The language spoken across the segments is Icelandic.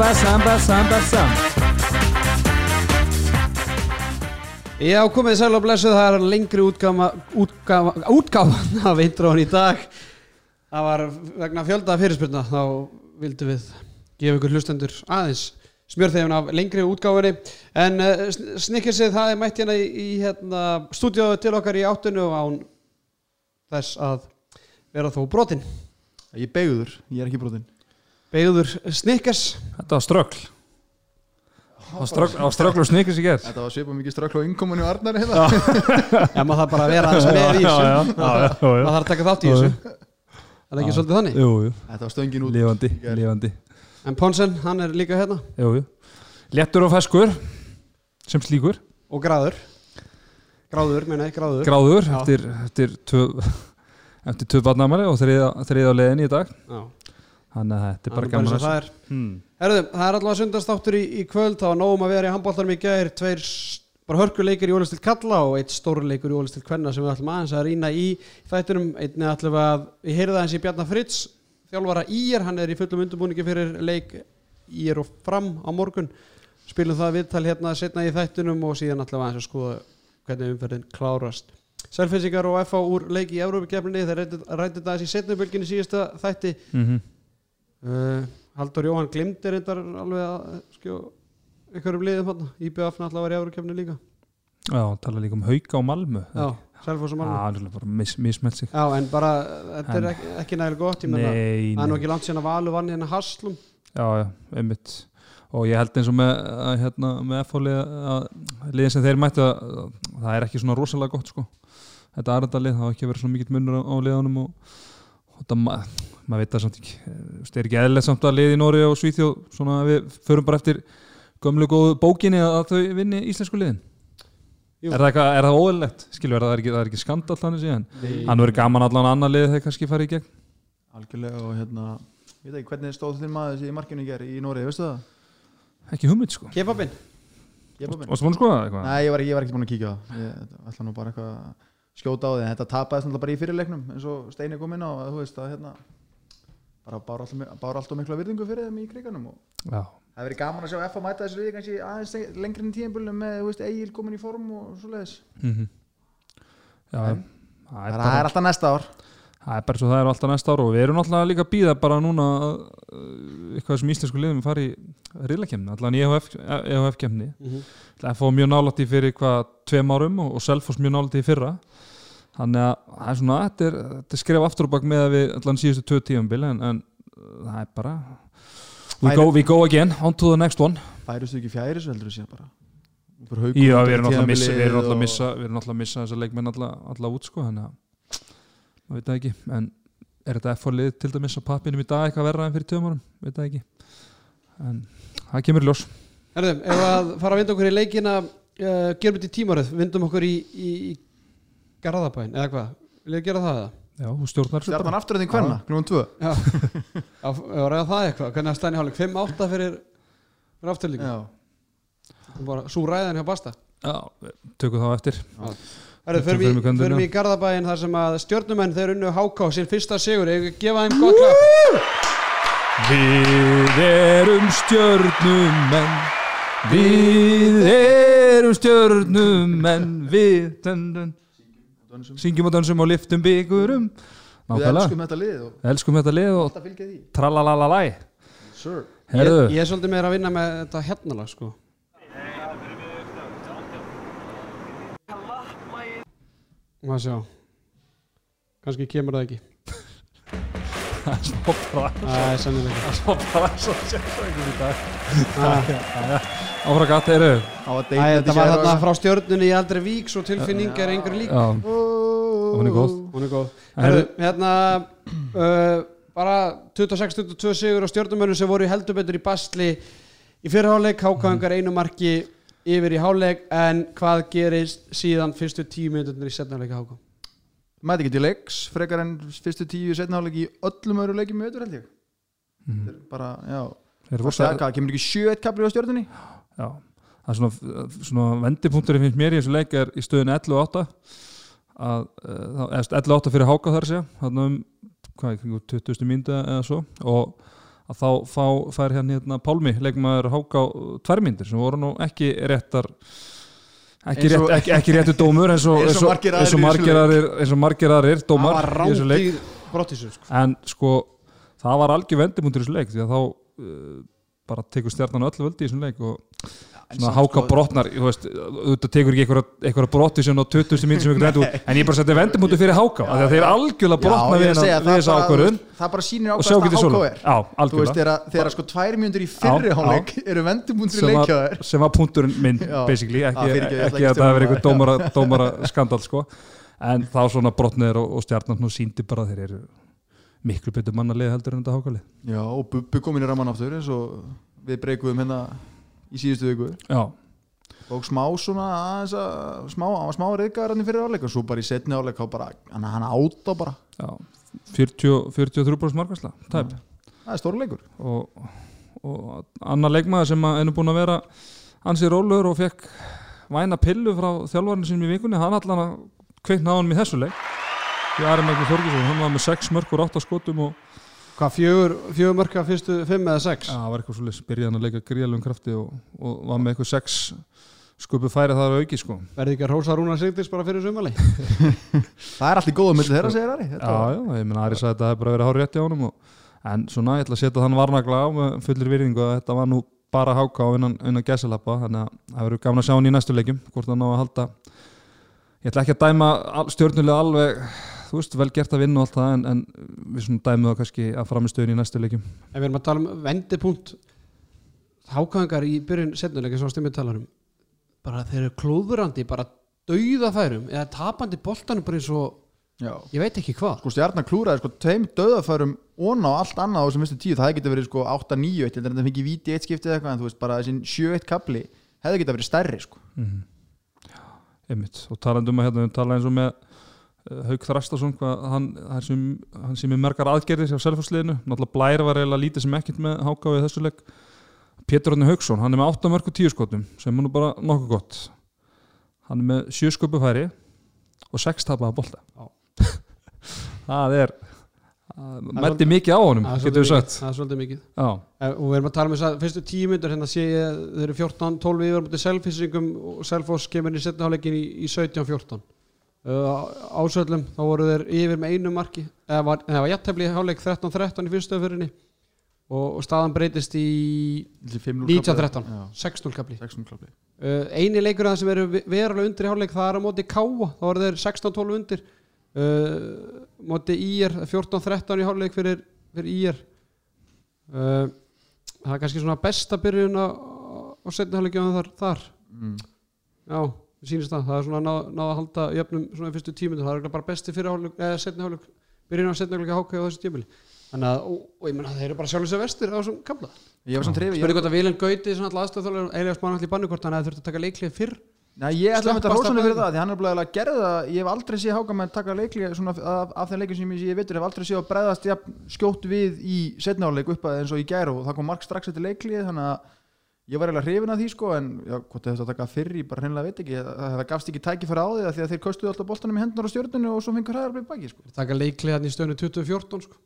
Samba, samba, samba, samba. Já, komið sæl og blessuð, það er lengri útgáfa, útgáfa, útgáfan af intróin í dag. Það var vegna fjölda fyrirspyrna, þá vildum við gefa ykkur hlustendur aðeins smjörþegin af lengri útgáfinni. En uh, snikkirsið, það er mætt hérna í, í hérna, stúdíóðu til okkar í áttunni og án þess að vera þó brotinn. Ég beigður, ég er ekki brotinn Begður snikkers. Þetta var ströggl. Það var ströggl og snikis í gerð. Þetta var svipað mikið strökk á innkominu Arnari hérna Já, maður þarf bara að vera aðeins með í þessu. já, já, já. Maður þarf að taka þátt í þessu. Það er ekki svolítið þannig. Jú, jú, Þetta var stöngin út gær. lifandi. En Ponsen, hann er líka hérna. Jú, jú. Lettur og feskur, sem slíkur. Og gráður. Gráður, meina ég, gráður. Gráður, eftir, eftir tvö, eftir tvö barnamæli og þriða, þriða á leiðinni í dag. Já. Þannig að þetta er bara gaman eins að það er. Hmm. Herðu, það er allavega sundastáttur í, í kvöld, það var nógum að vera í handbóltanum í gær, tveir bara hörkuleikir í ólistilt kalla og eitt stórleikur í ólistilt kvenna sem við ætlum aðeins að rýna í þættunum, einnig ætlum að við heyrðum aðeins í Bjarnar Fritz, þjálfara Ír, hann er í fullum undirbúningi fyrir leik Ír og fram á morgun, spilum það viðtal hérna setna í þættunum og síðan ætlum við aðeins að skoða hvernig umferðin klárast. Selfinsingar og FA úr leik í Európa-kefninni, þeir rættu það í setnubölginni síðasta þætti. Mm Uh, Haldur Jóhann glimti reyndar alveg að skjó einhverjum liðum IBF náttúrulega var í árukefni líka Já, tala líka um hauka og malmu. Já, Selfoss og Já, Malmö er bara mis, mismelt sig. Já, en bara, þetta er En- ekki, ekki nægilega gott ég menna, Nei, það er nei. ekki langt síðan að Valur vann hérna Haslum Já, já, einmitt og ég held eins og með, að, hérna, með að liðin sem þeir mættu að, að það er ekki svona rosalega gott sko. þetta aðrandalið, það var ekki vera svona mikill munur á, á liðanum og, og það ma maður veit það samt ekki. Eh, þú það er ekki eðlilegt samt að liði í Nóri og Svíþjóð svona við förum bara eftir gömlu góðu bókinni að, þau vinni íslensku liðin? Jú. er það, eitthvað- er það óeðlilegt? Skilur, það er ekki, það er ekki skandall þannig síðan? Hann verður gaman allan annar lið þegar kannski farið í gegn? Algjörlega og hérna Ég veit ekki hvernig stóð þinn maður þessi í markinu í ger í Nóri, veistu það? ekki hugmynd sko. Kebabin, Ég er bara Varstu búin að skoða það eitthvað? Nei, ég var, ekki, ég var ekki búin að kíkja á það. Ég ætla nú bara eitthvað að skjóta á því en Þetta tapaðist náttúrulega bara í fyrirleiknum eins og Steini kom inn á að þú veist að hérna bara bára alltaf, alltaf mikla virðingu fyrir þeim í kriganum og Já, það verið gaman að sjá F að mæta þessu liði kannski aðeins lengri en tíðanbölum með þú veist, Egil komin í form og svoleiðis. Mm Já, En það er, Það bara, er alltaf næsta ár. Það er bara svo það er alltaf næsta ára og við erum náttúrulega líka að býða bara núna uh, eitthvað sem íslensku liðum fari í riðlakemni, allan í EHF kemni Mhm. það fóð mjög nálægt í fyrir hvað tveim árum og, og Selfoss mjög nálægt í fyrra þannig að það er svona þetta er, þetta er skref aftur og bak með að við allan síðustu tvö tíumbil en, en uh, það er bara we go, we go again, on to the next one. Færustu ekki fjæri svo heldur þú sé bara? Já, við erum náttúrulega að missa, við erum náttúrulega að og- missa, við að missa þessa leikmenn alla, alla út sko, þannig að maður veit það ekki, en er þetta F-lið til dæmis á pappinum í dag eitthvað verra en fyrir tjóðum árum, veit það ekki. En það kemur í ljós. Herðu, ef að fara að vinda okkur í leikina uh, gerum þetta í tímaröð, vindum okkur í, í, í Garðabæn, eða hvað? Vil ég gera það eða? Já, þú stjórnar bara. aftur en þinn hvenna, klúan 2 Já, já, já ræða það eitthvað. Hvernig að stæðni hálfleik, 5-8 fyrir fyrir afturlíku, Já, bara svo ræðan hjá Basta. Já, við tökum þá eftir. Herðu, förum Förum í í, kvöndina. förum í Garðabæin þar sem að stjórnumenn þeir unnu HK sinn fyrsta sigur, ég gefa þeim gott klapp Við erum stjörnumenn. Við erum stjörnumenn. Við dun, dun, dönsum. syngjum og dansum og liftum byggurum. Við elskum þetta lið og elskum þetta lið og alltaf fylgja því. tralalalala Sir ég, ég er svolítið meira að vinna með þetta hérna lag sko. Má sjá. Kannski kemur það ekki. Það er smá bræs Það er sannilega Það er smá bræs og í Áfra gatt eru Á að Æ, deyta Þetta var þarna frá stjörnunni í aldrei vík svo tilfinning er einhver lík. Hún er góð. Hún er góð. Herðu, hérna uh, bara 26-22 sigur á stjörnumönnum sem voru í heldubetur í basli í fyrirháleik, hákáðingar einu marki yfir í háleik en hvað gerist síðan fyrstu tíu minnunir í setnafleika háká Mæti ekki til leiks, frekar en fyrstu tíu setnáleik í öllum öðru leikjum með öður held ég. Mhm. Þetta er bara, já. Það kemur ekki sjö eitt kapli á stjörnunni? Já, það er svona, svona vendipunkturinn finnst mér í þessu leik er í stöðinu 11 og 8 að, þá- eða 11 og 8 fyrir háka þar segja þannig um hvað, í kringum 20. mínútu eða svo og að þá fá, fær hérna, hérna Pálmi leikmaður háka á tvær mínútur sem voru nú ekki réttar ekki, rétt, ekki, ekki réttu dómur eins og, Eins og margir aðrir aðrir það dómar var í þessu leik rámt í brottisum sko. en sko það var algjör vendimundur í þessu leik því að þá uh, bara tekur stjarnan öll völdi í þessum leik og svona háka sko- brotnar þú veist, þetta tekur ekki einhverja brotti sem á 20. mín sem ykkur endur en ég bara setti vendimundur fyrir háka því að þeir algjörlega brotna við að bara- ákvörðun. það bara sýnir á og hvað sjá það getið háká svona er. Þú veist, þegar, sko tvær mjöndur í fyrri hálfleik eru vendimundur í leikjaður sem var punkturinn minn basically, ekki, að það stjórna einhver dómara, skandal sko. en þá svona brotniður og, stjarnan síndi bara að þeir eru miklu betur mannalið heldur en þetta hákalið já, og Bubbi komin í raman aftur eins og við breykuðum hérna í síðustu viku. Já, og smá svona aðeins að smá, hann var smá reyðgæðar hann í fyrir áleik og svo bara í setni áleik þá bara, hann, hann áta bara. Já 40, 43% markværsla tæp. Það er stóra leikur. Og, og annar leikmaður sem að ennum búin að vera ansið rólur og fekk væna pillu frá þjálfarinu sinum í vikunni hann allan að kveikna á hann í þessu leik því Ari Magni Þorgesson, hann var með 6 mörg og 8 skotum og hvað fjögur, fjögur mörka fyrstu fimm eða sex? Ja, það var eitthvað svolítið byrjaðan að leika gríðalum krafti og, og var með eitthvað 6 skupu færi þar að auki sko. Verði ekki að rósa Rúnar Sigdís bara fyrir sumali það er allir góða milli þeirra segir Ari. Já, Þetta var- já, ég meina Ari sagði að þetta hefði bara verið hár rétt í ánum og, en svona ég ætla að setja þann varnagla á með fullir virðingu að þetta var nú bara háka á innan, innan gæsalappa þannig að það verður gaman að sjá hann í næstu leikjum hvort hann á að halda. Ég ætla ekki að dæma stjörnulega alveg þú veist, vel gert að vinna og allt það en, en við svona dæmum það kannski að framistöðun í næstu leikjum. En við erum að tala um vendipunkt. Hákangar í byrjun setnuleika sem stimmið talar um bara þeir eru klúðurandi bara dauða færum eða tapandi boltanum bara eins og já. ég veit ekki hvað. Sko stjarnar klúraði sko tveim döðafærum og á allt annað á þessum fyrstu tíu það getur verið sko 8-9 eitt en það fengi víti eitt skiptið eitthvað en þú veist bara þessin 7-1 kapli hefði getað verið stærri sko. Mm. einmitt. Og talandi um að hérna, við tala eins og með Hauk Þrastason hvað hann, hann, sem, hann er mergar aðgerðir hjá selfhúsliðinu, náttúrulega Blær var eiginlega lítið sem ekkert með háka við þessu leik. Pétur Árni Hauksson, hann er með 8 mörg og 10 skotum sem er nú bara nokkuð gott. Hann er með 7 sköpu færi og 6 tapaða bolta. Það er er mætti mikið á honum, er getur við sagt. það er svolítið mikið. Já, Eh, og við erum að tala um þess að fyrstu tíu myndur hérna sé ég þau eru 14-12 yfir mútið selfisingum og Selfoss kemur í setnaháleikin í, í 17-14 uh, ásöldum þá voru þeir yfir með einu marki eða var, var jættefli í háleik 13-13 í fyrstu öfyrinni og, og staðan breytist í Þessi 5-0 kapli. 19-13 Já, 6-0 kapli 6-0 kapli uh, eini leikur að það sem eru ve- verulega undir í háleik það er á móti Káa þá voru þeir 16-12 undir. Uh, móti IR 14-13 í háleik fyrir, fyrir IR uh, það er kannski svona besta byrjun á, á setni háleikjum þar, þar. Mm. já, mér sýnist það. Það er svona náð, náð að halda jöfnum svona í fyrstu tímundu það er bara besti fyrir háleik eða setni háleik byrjun á setni háleik háka á þessu tímuli þannig að, og, og ég menna þeir eru bara sjálfur sér vestir á þessum kamla Ég var svona trefið spurði hvort að Viljan Gauti svona alltaf aðstöðþálega Elias Mann allir bannu hvort hann hefði þurft að taka leiklið fyrr? Nei, ég ætla að að henni fyrir það því hann er bara að gera það. Ég hef aldrei séð háka með að taka leikli svona af, af þeim leikum sem ég, ég veitur hef aldrei séð að bregðast jafn, skjótt við í setnáleik upp að eins og í gæru og það kom mark strax eftir leikli þannig að ég var eiginlega hrifin af því sko en já, hvort þetta að taka fyrr ég bara hreinlega veit ekki það, það gafst ekki tæki fyrir á því að því að þeir kostuðu alltaf boltanum í hendunar á stjórnunu og svo fengur hræðar blið baki sko. taka leiklið hann í stöðinu 2014 sko.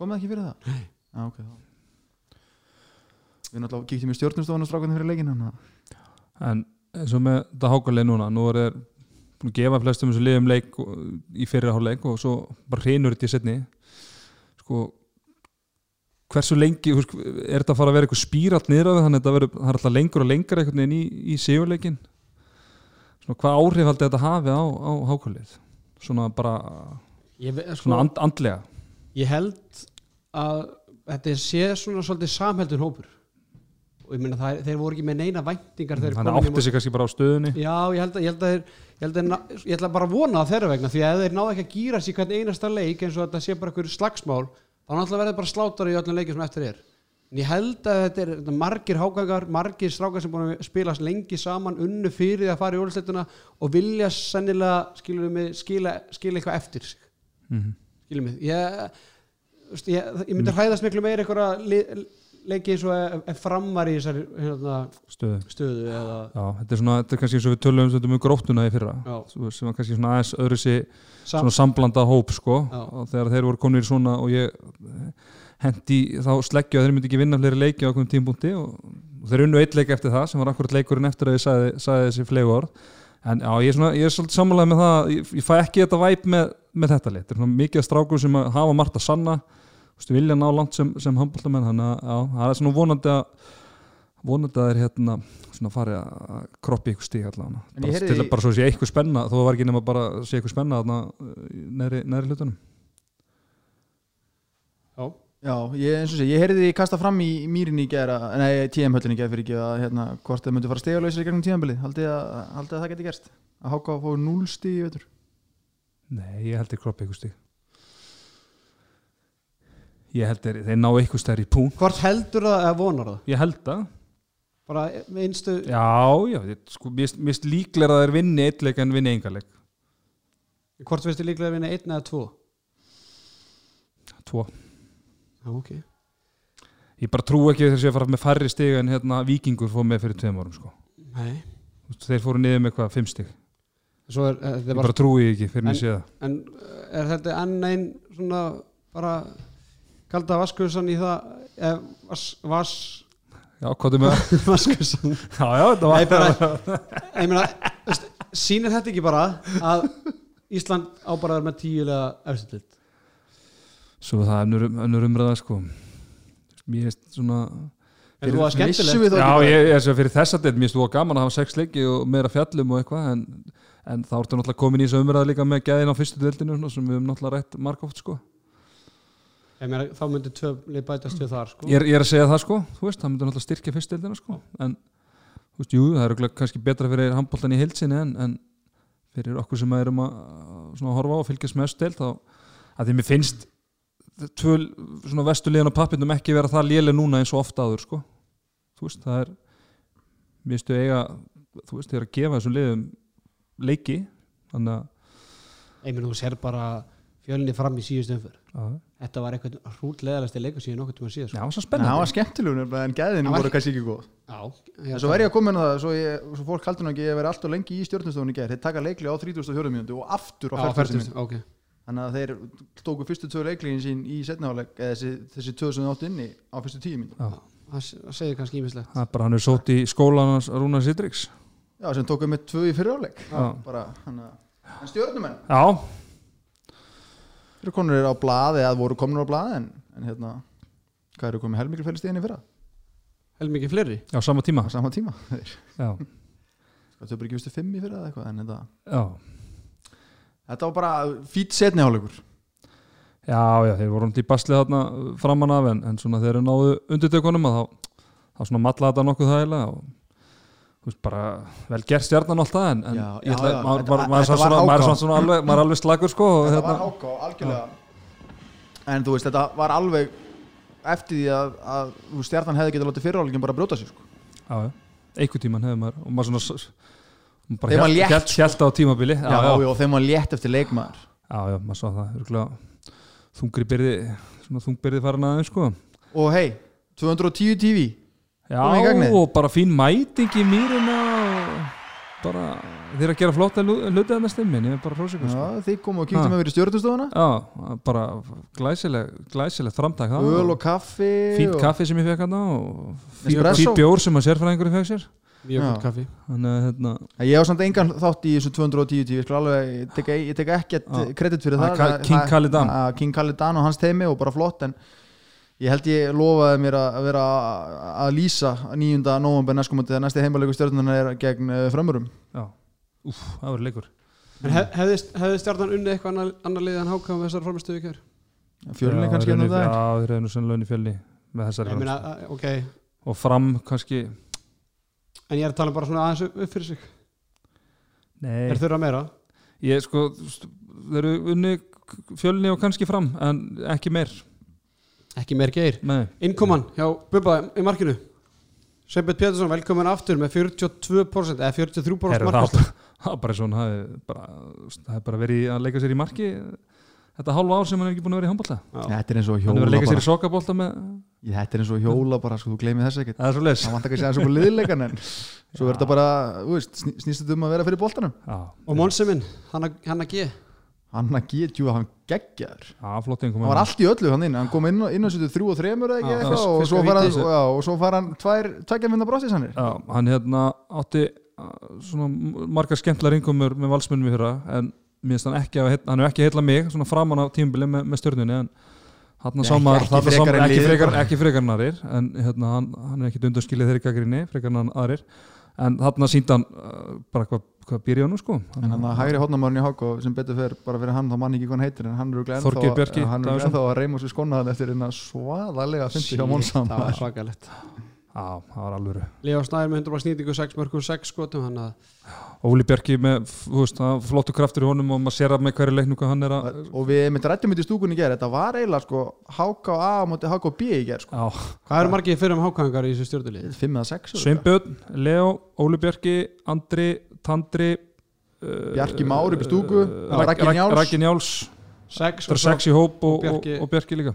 komið ekki fyrir það? Já, ok, þá Við náttúrulega kíktum í stjórnustofan og strákunni fyrir leikin að en eins og með þetta hákalið núna nú er þeir búin að gefa flestum þessu liðum leik og- í fyrir hálfleik og svo bara hreinur þetta í setni sko hversu lengi, er þetta að fara að vera eitthvað spíralt niður á það, þannig að það er alltaf lengur og lengur einhvern veginn í, í sigurleikin svona hvað áhrif haldi þetta hafi á, á hákalið svona bara ég, sko, svona and, andlega. Ég held að þetta sé svona svolítið samheldun hópur. Og ég meina það, þeir voru ekki með neina væntingar þannig í átti sig kannski bara á stöðunni. Já, ég held að, ég held að, þeir, ég, held að ná- ég bara að vona það þeirra vegna því að þeir náðu ekki að gýra sér hvern einasta leik eins og þetta sé bara einhverju slagsmál þá náttúrulega verður bara slátar í öllum leikjum sem eftir er. En ég held að þetta er þetta er margir hágangar, margir strákar sem búin að spilast lengi saman unnu fyrir að fara í ólisleituna og vilja sennilega skilur mig, skila, skila eitthvað eftir sig. Mm skilur mig? Ég, þú veist, ég, ég myndi hræðast miklu meira einhverja li, leiki eins og ef, ef framar í þessari hérna, stöðu. stöðu eða Já, þetta er svona, þetta er kannski eins og við tölum um um gróttuna í fyrra. Svo- sem var kannski svona aðeins öðru sér sam, samblanda hóp sko. Og þegar þeir voru konur í svona og ég hendi þá sleggja að þeir myndi ekki vinna fleiri leiki á okkur tímpúnti og, og þeir unnu eitt leik eftir það sem var akkurat leikurinn eftir að ég sagði, sagði þessi flegu orð. En já, ég er, svona, ég er svolítið sammálaðið með það ég, ég fæ ekki þetta væp með, með þetta þetta svona mikið strákur sem hafa margt að sanna vilja ná langt sem, sem handbóltamenn þannig að það er svona vonandi að vonandi að þeir hérna svona farið að kroppi ykkur stík allavega. Bara, heyrði til að bara svo sé eitthvað spenna þó það var ekki nema bara sé eitthvað spenna þarna uh, í neðri, neðri hlutunum. Já, Já, ég, eins og sé, ég heyrði því kasta fram í mýrinni í gera, nei, TM-höllinni í gera fyrir ekki að hérna, hvort það myndi fara stegalausir í gegnum tíðanbilið, haldið að, haldið að það geti gerst? Að háka að fá 0 stig í vetur? Nei, ég held þeir kroppi ykkur stík ég held þeir, þeir ná eitthvað stær í pún hvort heldur það eða vonar það? Ég held það. Bara einstu já, já, ég, sko, mér finnst- líklega að þeir vinni eitt leik en vinni engarleik hvort finnst þið líklega að vinna einn eða tvo? Tvo. Já, ok. Ég bara trú ekki þess að fara með færri stig en hérna vikingur fór með fyrir tveim árum sko. þeir fóru niður með hvað, fimm stig. Svo er, er, ég er bara, trúi ekki fyrir En- mér sé það. en er þetta enn einn svona bara kalda vaskusan í það eh, vas, vas, já, hvað er með það? vaskusan já, já, þetta var Nei, bara, ég meina, veist, sýnir þetta ekki bara að Ísland á bara að vera með tíulega efstild svo það er önnur, umræða sko. Mér er svona en þú var skemmtilegt já, ég, ég, ég, fyrir þess að þetta mér stóða gaman að hafa sex leiki og meira fjallum og eitthvað en, en þá ertu náttúrulega komin í þessu umræða líka með gæðin á fyrstu deildinu svona, sem við höfum náttúrulega rætt margóft sko ég meina, þá myndi tvö lið bætast við þar sko. ég er, ég er að segja það sko, veist, það myndi náttúrulega styrkja fyrstu deildina sko en, þú veist, jú, það er örugglega kannski betra fyrir handbóltan í heilsinni en, en fyrir okkur sem erum að svona, horfa á og fylgjast með östu deild þá að því mér finnst tvö vestuliðan á pappindum ekki vera það léle núna eins og ofta áður sko þú veist, það er mér stu eiga, þú veist, þeir eru að gefa þessum liðum leiki þannig að ég meina, þú sér bara fjölni fram í síðust umför já, þetta var eitthvað hrútleðalasti leikur síðan nokkuð tíma síðan já, sko. svo Nei, spennandi það var skemmtilegur en gæðinu Það var- voru kannski ekki góð. Já, En svo verð ég að koma inn á það, svo, ég, svo fólk haldur nú ekki að ég verið alltaf lengi í stjórnustofun í gerð þeir taka leikli á 34 mínútu og aftur á á 40 40 ok. Þannig að þeir tóku fyrstu tvö leikliðin sín í setnaháleik eða þessi, þessi tvö sem þau áttu inni á fyrstu tíu það það segir kannski ímislegt það er bara hann er Já, Já. já, þeir konur eru á blað eða voru komnur á blað en, en hérna, hvað eru komið helmikil fælist í henni fyrra? Hel mikið fleiri? Á sama tíma. Á sama tíma. Þeir. Já, Sko, þau bara ekki vistu fimm í fyrra eða eitthvað en þetta, já, þetta var bara fýt setniháleikur já, já þeir voru um í baslið þarna framan af en, en svona þeir eru náðu undirtökunum að þá, þá svona matla þetta nokkuð þægilega og bara vel gert stjarnan alltaf en, en Já, já, ætla- já, maður þetta maður- er þetta svona- maður er svona alveg maður er alveg slagur sko þetta hérna, var háká, algjörlega en þú veist, þetta var alveg eftir því að, að stjarnan hefði getað látið fyriráleikin bara brjóta sig sko. já, einhver tíman hefur maður og maður svona bara var hélt- létt, hélt hélt á tímabili. Já, já, og þeim var létt eftir leikmaður. Já, já, maður sá það, þungri byrði, svona þungbyrði farin aðeins sko. og hei, 210 TV Já, í og bara fín mæting í mýrina og bara þeir að gera flotta hluti að það stemmin, ég er bara hrósikur sko. þið komu og kíktum Ha. með verið stjórnustofuna Já, bara glæsileg, glæsileg framtak öl og kaffi fínt og... kaffi sem ég fekk hann og Espresso. fínt bjór sem að sérfræðingur fekk sér mjög gott kaffi þannig að hérna, ég á samt engan þátt í þessu 210 TV ég, skal alveg, ég tek, tek ekkert Já. kredit fyrir Ah, það King. Ah, King Khalidan og hans teimi og bara flott en ég held ég lofaði mér að vera að lýsa 9. november næstkomandi þegar næsti heimalegu stjórnunar er gegn frömmurum. Já, úf, það var leikur. En hef, hefði, hefði stjarnan unnið eitthvað annar, annar lið en háka með þessar formastöðu kjör? Fjölni kannski ennum það Já, þeir eru nú sennilega inn í fjölni með þessari ég meina, frammistöðu. að- ok. Og fram kannski. En ég er að tala bara svona aðeins upp fyrir sig. Nei, er þurra meira. Ég sko, þeir eru unni fjölni og kannski fram en ekki meir ekki meir geir. Innkoman hjá Bubba í markinu. Sveinbjörn Pétursson velkomin aftur með 42% eða 43% Herru, það markast var- það var bara svona það er bara, það er bara verið að leika sér í marki þetta hálfa ár sem hann er ekki búin að vera í handbólta Þetta er eins og hann er hjóla að leika sér bara. í sokkabólta með Þetta er eins og hjóla bara, sko, þú gleymið þess ekkert. Það er svo leis Það vant ekki að segja eins og liðleikan en Svo er þetta bara, þú veist, sný- snýst þetta um að vera fyrir boltanum. Og Monsi minn, hann að- hann að G Hann að get jú að hann einhver Hann var allt í öllu hann inn, hann kom inn, inn á sýttu þrjú og þremur eða ekki eitthvað og, og og, og svo fara hann tvær, tvær minna brostis hann Já, hann hérna átti uh, svona margar skemmtlar innkomur með valsmennum í fyrra en mér finnst hann ekki að hann er ekki að heilla mig svona framan á tímubili með, með stjörnunni en hann sá maður ekki þarna frekar sá- en ekki frekar, en hérna, hann, hann er ekki undanskilið þeirri gaggrinni frekar en aðrir. En þarna síndi hann uh, bara hvað hva byrja nú sko En hann að hægri hodnamörn í Háko sem betur fer bara fyrir hann þá mann ekki hvað hann heitir en hann er örugglega Þorgeir ennþá- Bjarki hann er Davíðsson. ennþá að reyma sér skónaðan eftir eina svaðalega fyndi hjá Monsam það var svakalegt Já, það var alvöru Leo Snæður með 100 snýtingu 6 mörgum 6 skotum hann að Óli Bjarki með, þú veist, flottu kraftur í honum og maður sér að með hverju leiknum hvað hann er að og við mitt rættum þetta í stúkunni í gerð þetta var eiginlega sko Háka A móti Háka B í gerð sko. Já, hvað eru margir fyrir um hákangar í þessu stjórnulið? 5 eða 6 Sveinbjörn, Leo, Óli Bjarki, Andri, Tandri uh, Bjarki Már upp í stúku, uh, Raggi Raggi Njáls. Raggi Njáls 6 Það er sex í hóp og, og og, Bjarki. og Bjarki líka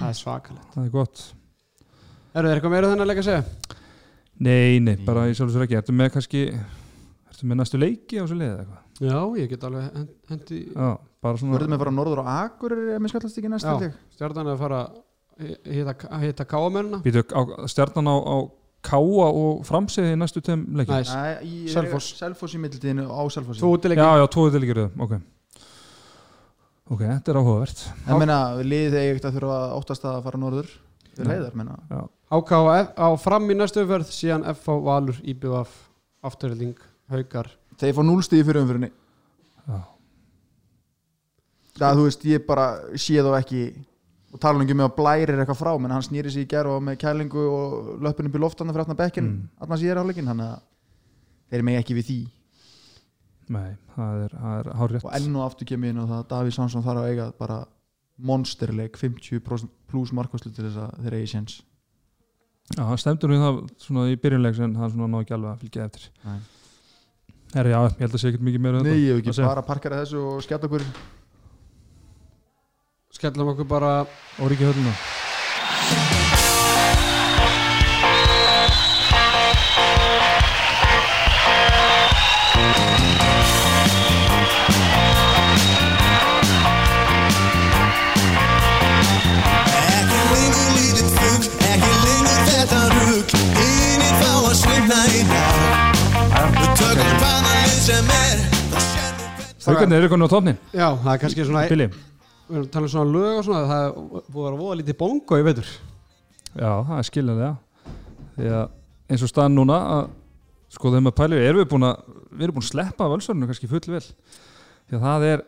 það er svakalegt Það er gott eru þeir eitthvað meira þennan að leika að segja? Nei, nei, bara í sjálfsögur ekki Ertu með kannski Ertu með næstu leiki á þessu liði eða eitthvað? já, ég get alveg hend- hendi Já, bara svona verðum við að fara norður á Akureyri ef mér skallast ekki næst Já. held ég. stjórnan er að fara að hitta, hitta káamennina stjarnan á, á Káa og framsegði í næstu tveim leiki Næs. Nei, í Selfoss. Selfoss í mittiltíðinu á Selfossi. Útileiki Já, já, tóðu til ekki Ok. Ok, þetta er áhugavert. En meina, liðið þegar ekkert að þurfa að óttast að fara norður. Við leiðar, meina. Já, HK á, fram í næstu umferð síðan FH Valur IBF afturhilding Haukar. Þeir fá núlstíði fyrir umfyrinni já, það þú veist, ég bara sé þá ekki og tala með að blæri eitthvað frá menn hann snýri sig í gerð og með kælingu og upp í loftana fyrir aftan bekkin Mm. allan síðar áleikin, hann að þeir megi ekki við því. Nei, það er, það er hárrétt. Og enn og aftur kemur inn og það að Davíð Sánsson þarf að eiga bara monsterleik 50% pluss markvæslu til þess að þeir eigi séns. Já, hann stemdur við það svona í byrjunleiks en hann svona ná ekki alveg að fylgja eftir. Nei. Herri, já, ég held að sé ekkert mikið meira um Nei, ég hef ekki bara parkara þessu og skella okkur skellum okkur bara sérnum hvern Haukarnir eru konið á tófnin já, það er kannski svona Billy við erum að tala um svona lög og svona það búið að vera voða lítið bongo í veitur Já, það er skiljanlega. Því að eins og staðan núna að sko þeim að pæli erum við búin að við erum búin að sleppa völsörnum kannski full vel. Því að það er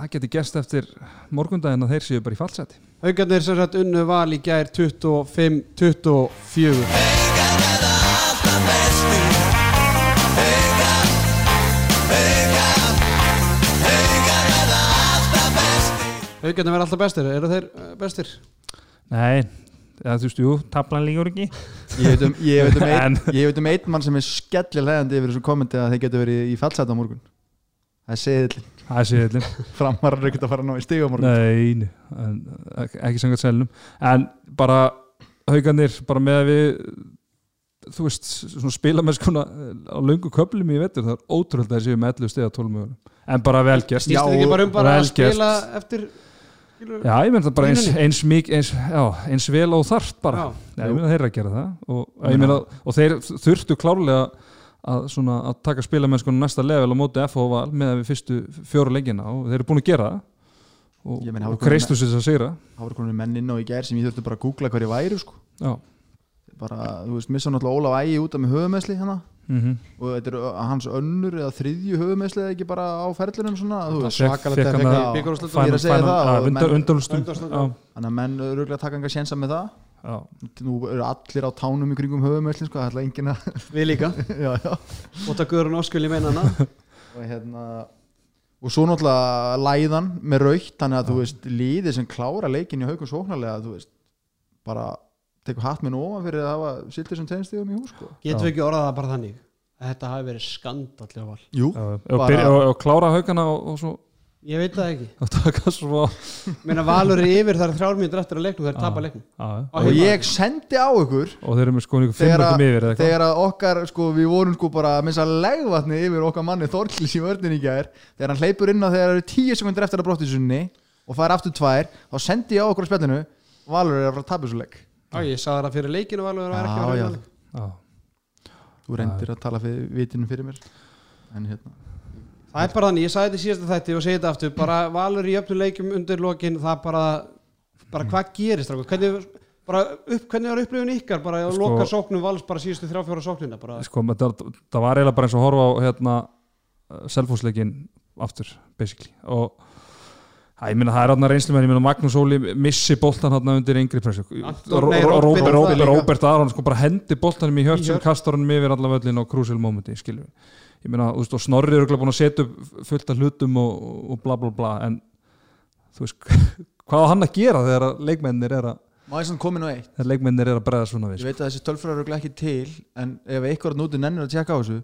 það geti gerst eftir morgundaginn að þeir séu bara í fallseti Haukarnir sem sagt unnu val í gær 25-24 Haukarnir verða alltaf bestir, eru þeir eh, bestir? Nei, eða þú veist, jú, tablan líkur ekki. Ég veit um, um, ein, veit um einn mann sem er skellilegandi yfir þessu kommenti að þeir getur verið í fallsæta á morgun. Það er seðillin Það er séðlinn Framar er ekkert að fara að ná í stiga á morgun. Nei, nei, en, ek- ekki sangat selnum en bara haugarnir bara með að við þú veist, svona spilamennskuna á löngu köflum í vetur, það er ótrúlega að þeir séu með 11 stiga 12 mögulegum, en bara velgerst Snýst þetta ekki bara um bara að spila eftir skilur- Já, ég menn það bara eins, eins, mik, eins, já, eins vel og þarft bara, Já. já, ég meina þeir eru að gera það og, ég meina, og þeir þurftu klárlega að, svona, að taka spilamennskuna næsta level á móti FH val með við fyrstu fjóru leikina og þeir eru búin að gera það. Og, hafa og kreistu sér að sigra. Það voru konur menn inn á í gær sem ég þurfti bara að googla hverju væru sko. Já, bara, þú veist, missa náttúrulega Ólaf Ægi út af með höfumesli hérna mhm. Og þetta er ö- hans önnur eða þriðju höfumesli eða ekki bara á ferlinum svona, þú Það er veist, svakalegt að Fékk hann fekk að- í byggarúslutum Ég er að segja það, Undalustum Undanúrslitum. þannig að menn öruglega taka enga sjensa með það. Já, nú eru allir á tánum í kringum höfumesli sko, það ætla enginn að Við líka, já, já. og það guður hún áskil í meinana. Og hérna og svo náttúrulega læðan með raukt þannig að þú veist, liðið sem klára leikin í haugum sóknarlega, þú veist bara tekur hatt minn ofan fyrir að hafa siltir sem tegnstíðum í hús sko. Getum við ekki orðað það bara þannig? Að þetta hafi verið skandallega val. Jú, og, byrja, og, og klára haugana og, og svo Ég veit það ekki. Svo Meina Valur er yfir þar þrjár mínútur eftir að leiknum þeir Já. tapa leiknum. Og heima. ég sendi á ykkur og þeir eru með sko einhver fimm þegar, mörgum að- yfir eða eitthvað þegar að okkar sko, við vorum sko bara að missa legvatni yfir okkar manni Þorklis í vörðin í gær. Þegar hann hleypur inn á þegar það eru tíu sekundir eftir að brottisunni og fær aftur tvær þá sendi ég á okkur á spjallinu Valur er að fara að tapa þessu legg Já, ég sagði það fyrir leikinu ekki að Já, vera já. í leik. Já. þú reyndir að tala fyrir vitinu fyrir mér. En hérna. Það er bara þannig, ég sagði þetta í síðasta þætti og segi þetta aftur. Bara Valur í öfnum leikjum undir lokin það bara, bara hvað gerist hvernig, bara upp, hvernig var upplifun ykkar? Bara að Sko- loka sóknum Vals bara síðustu þrjá fjóra sóknina bara, sko, það, það var eiginlega bara eins og horfa á hérna, selfhúsleikin aftur, basically. Og Æ, ég meina það er hann reynslumenn, ég meina Magnús Óli missi boltan hann undir yngri pressu Róbert, Aron sko bara hendi boltanum í hjört Í sem hjört. kastar hann yfir alla völlin á crucial momenti, skilju ég meina, þú veist, og Snorri er örugglega búin að setja upp fullt af hlutum og, og bla bla bla en þú veist, hvað á hann að gera þegar að leikmennir er að má ég sann komin á eitt? þegar leikmennir er að bregða svona við ég veit að þessi tölfræður eru ekki til en ef eitthvað núti nennir að tjekka á þessu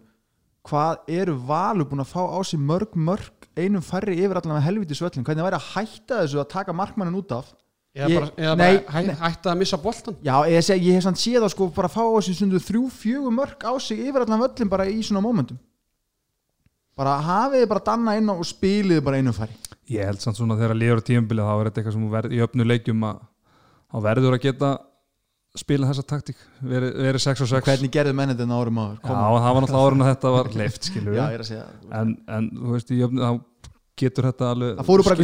hvað eru Valur búin að fá á sig mörg mörg einum færri yfir allan með helviti svöllin hvernig væri að hætta þessu að taka markmannin út af? Eða Ég- bara, eða nei, bara hæ, hætta að missa boltan Já, ég, seg, ég hef sann séð að sko bara fá á sig stundu þrjú, fjögur mörg á sig yfir allan völlin bara í svona momentum bara hafið þið bara danna inn á og spilið bara einum færi Ég held samt svona þegar líður á tímabilið þá er þetta eitthvað sem þú verð, í öfnu leikjum að þá verður að geta spila þessa taktík, verið veri 6 og 6 hvernig gerðu mennið þetta árum áður Já, það var náttúrulega en að þetta var leift er að en, en þú veist, í öfnu þá getur þetta alveg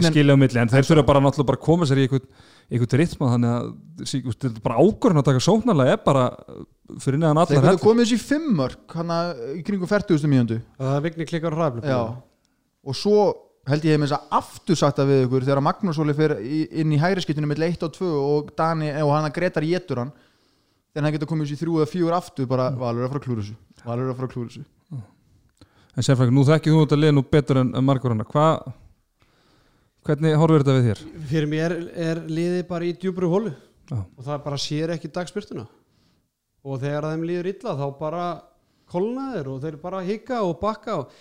skilja á milli, en þeir þurfa bara náttúrulega bara að koma sér í einhvern, einhvern ritma þannig að sí- þú veist, þetta er bara ákvörðin að taka sóknarlega er bara fyrir neðan Þeir allar heldur komið þessu í fimm mörg hann í kringum 40. mínúndu það er vigni klikkar og Já, og svo held ég hef með þess að aftur sagt það við ykkur þegar Magnús Óli fyrir inn í hægri skiptinu með 1 og 2 og Dani og hann að Gretar getur hann þegar hann geta komið þessu í þrjú eða fjögur aftur bara Valur er að fara að klúra þessu. Valur er að fara að klúra þessu. En sem frækir, nú þekkið þú þetta lið nú betur en, en margur hana, hvað hvernig horfir þetta við þér? fyrir mér er, er liðið bara í djúbru hólu Já. og það bara sér ekki dagspyrtuna. Og þegar þeim líður illa þá bara kolna þeir og þeir bara hika og bakka og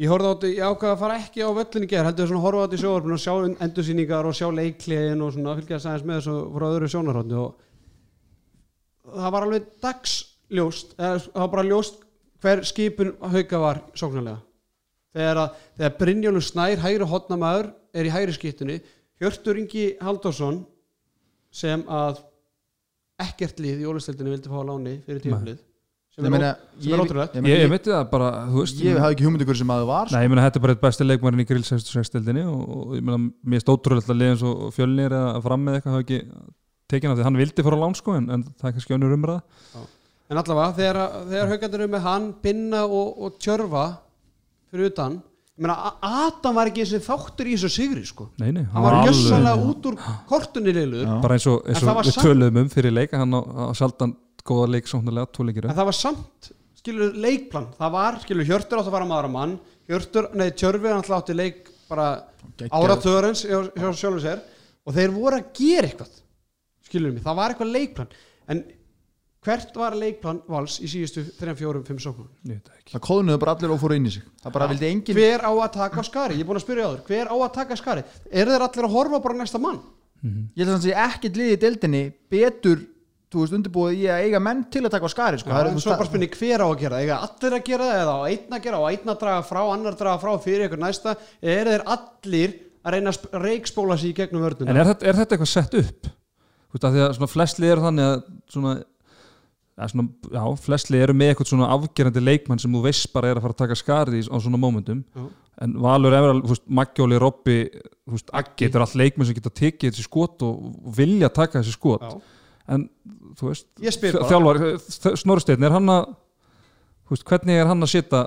ég horfði á þetta, ég ákvaði að fara ekki á völlin í gerð, heldur svona að horfa á þetta í sjóarfinu og sjá endursýningar og sjá leikliðin og svona fylgjast aðeins með þessu frá öðru sjónarhóndi og það var alveg dagsljóst eða það var bara ljóst hver skipun hauka var sóknarlega. Þegar, þegar Brynjólfur Snær hægri hotnamaður er í hægri skiptunni Hjörtur Ingi Halldórsson sem að ekkert lið í ólistildinu vildi fá láni fyrir tímaflið sem Ég er, sem er ótrúlegt. ég, Ég, veit það bara, þú veist ég hafði ekki hugmynd ykkur sem að það var sko. Nei, ég meina þetta er bara eitt besti leikmærin í grill 66-dildinni og, og ég meina mér er stótrúlega að liðin svo fjölnir eða fram með eitthvað hafa ekki tekin af því hann vildi fara á lán sko en, en það er kannski önnur umræða. En allavega þegar, þegar haugandur eru með hann Binna og, og Tjörfa fyrir utan ég meina A- Adam var ekki eins og þáttur í þessu sigri sko. Nei, nei, hann var gjössalega út úr kortunni bara eins og, eins og við töluðum um fyrir leik hann á, á sjaldan góða leik sóknarlega, tvo leikir en það var samt skilur leikplan. Það var skilur Hjörtur átt að fara maður að mann. Hjörtur, nei Tjörfi hann átti leik bara áratörens og þeir voru að gera eitthvað skilur mig, það var eitthvað leikplan. En hvert var leikplan vals í síðustu 3, 4, 5 sóknum? Það ekki. Það kóðnuðu bara allir og fóru inn í sig. Það bara vildi engin hver á að taka skari, ég er búin að spyrja á þér hver á að taka skari, eru þeir allir að horfa bara á næsta mann? Ég held að það sé ekkert liði í deildinni betur þú veist undirbúið í að eiga menn til að taka á skari sko. Já, Það er- en svo bara spynni hver á að gera það eiga allir að gera það eða á einn að gera og einn að draga frá, annar draga frá fyrir ykkur næsta eða eru þeir allir að reyna að sp- reikspóla sig í gegnum vörnuna En er þetta, er þetta eitthvað sett upp? Þú veist að því að svona flestlið eru þannig að svona, ja, svona, já, flestlið eru með eitthvað svona afgerandi leikmann sem þú veist bara er að fara að taka skarið í, á svona mómentum Já. en Valur er veist, Magjóli, Robby þú veist, Aggi, þetta er allt leikmenn sem geta tekið þessi skot og, og vilja taka þessi skot Já. En þú veist þjálfar, Snorsteinn, er hann að þú veist, hvernig er hann að sita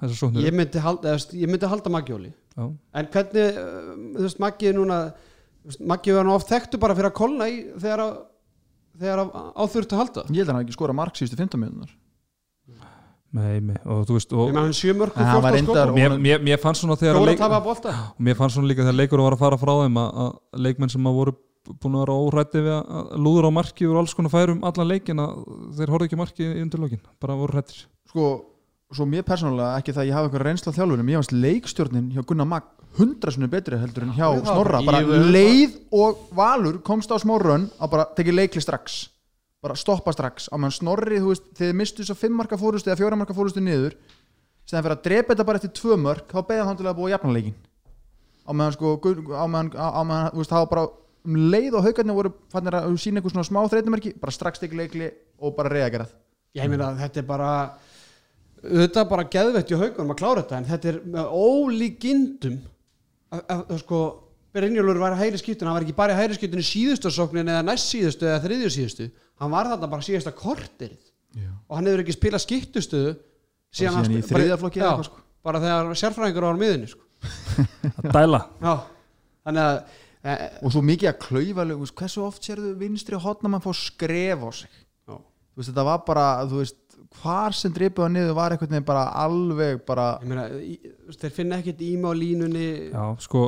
þessar sóknir? ég myndi halda, halda Magjóli Já, en hvernig, uh, þú veist, Maggi er núna þú veist, Maggi var nú oft þekktu bara fyrir að kolna í þegar að þegar að áþurft að halda. Ég held að hann ekki skora mark síðustu 15 minúnar nei, nei, og þú veist og, með En hann var reyndar- mér, mér, mér fannst svona þegar leik, mér fannst svona líka þegar leikur var að fara frá þeim að, að leikmenn sem að voru búin að vera órætti við að- að lúður á marki og alls konar færum allan leikin að þeir horfðu ekki á marki í undirlókin, bara voru hrættir sko, svo mér persónulega ekki það að ég hafa eitthvað reynsla á þjálfurum ég fannst leikstjórnin hjá Gunnar Mag hundrasunni betri heldur en hjá Snorra. bara leið og Valur komst á smá rönn að bara tekið leikli strax bara stoppa strax. Á meðan Snorri, þú veist, þegar þið mistu að fimm marka fórustu eða fjóra marka fórustu niður sem fyrir að drepa þetta bara eftir tvö mörk þá beðið hann til að búa jafnleikin á meðan sko á meðan, á, meðan þú veist, það var bara um leið og haugarnir voru fannir að sína eitthvað svona smá þreytumerki bara strax tekið leikli og bara reyða gerað Ég meina að þetta er bara þetta er bara geðvett í haugunum að klára þetta en þetta er með ólíkindum að, að, að sko Brynjólfur var að hæri skiptun, hann var ekki bara í hæri skiptun í síðustu sóknin eða næst síðustu eða þriðju síðustu hann var þarna bara síðasta korterið Já. og hann hefur ekki spilað skiptustöðu síðan, síðan í sp- bara- þriðja flokki eða já, eitthvað, sko. bara þegar sérfræðingur var á miðunni sko. að dæla já, þannig að e, og svo mikið að veist, hversu oft sérðu vinstri hotna mann fá skref á sig já. þú veist, þetta var bara, þú veist hvar sem dripuða niður var veginn bara alveg bara, meina, í, þeir finna ekkert íma á línunni Já, sko,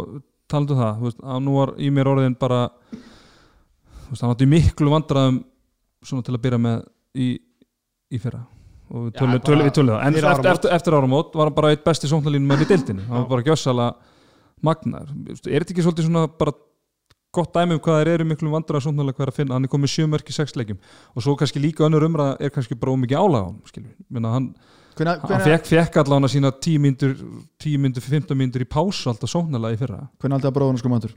talandu um það þú veist, að nú var í mér orðin bara þú veist, hann átti miklu vandræðum svona til að byrja með í, í fyrra. Og við tölum, bara tölum, við tölum það. En eftir, áramót. eftir, eftir áramót var hann bara eitt besti sóknarlínum með í deildinni. Hann var bara gjössalega magnar er þetta ekki svolítið svona bara gott dæmi um hvað þeir eru miklu vandræða sóknarlega hvað er að finna, hann er komið sjö mörk í sex leikjum. Og svo kannski líka önnur umræða er kannski bara ómikið álag á hann skilur, Minna, hann, hvenær, hann hvenær, fekk, fekk allan að sína 10 myndur 10 myndur, 15 myndur í pásu alltaf sóknarlega í fyrra. Hvenær aldrei að bróðuna sko matur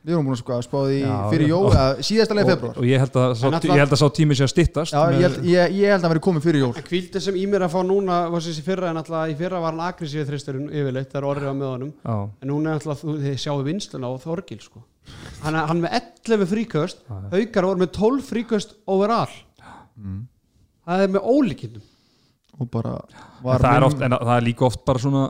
við erum búin að sko að spáði Já, fyrir jól, eða síðasta leið og, februar og ég held að sá, alltaf- ég held að sá tími sé að styttast já, ég held, ég, ég held að vera komið fyrir jól. En kvíldið sem Ímir að fá núna var þessi fyrra en alltaf í fyrra var hann agressífið þristurinn yfirleitt þegar orðið á með honum. Já, en núna er alltaf þú þið sjáu vinsluna á Þorgil sko. hann er hann með 11 fríköst haukar voru með 12 fríköst overall. Mm. það er með ólíkindum og bara var það, er oft, en það er líka oft bara svona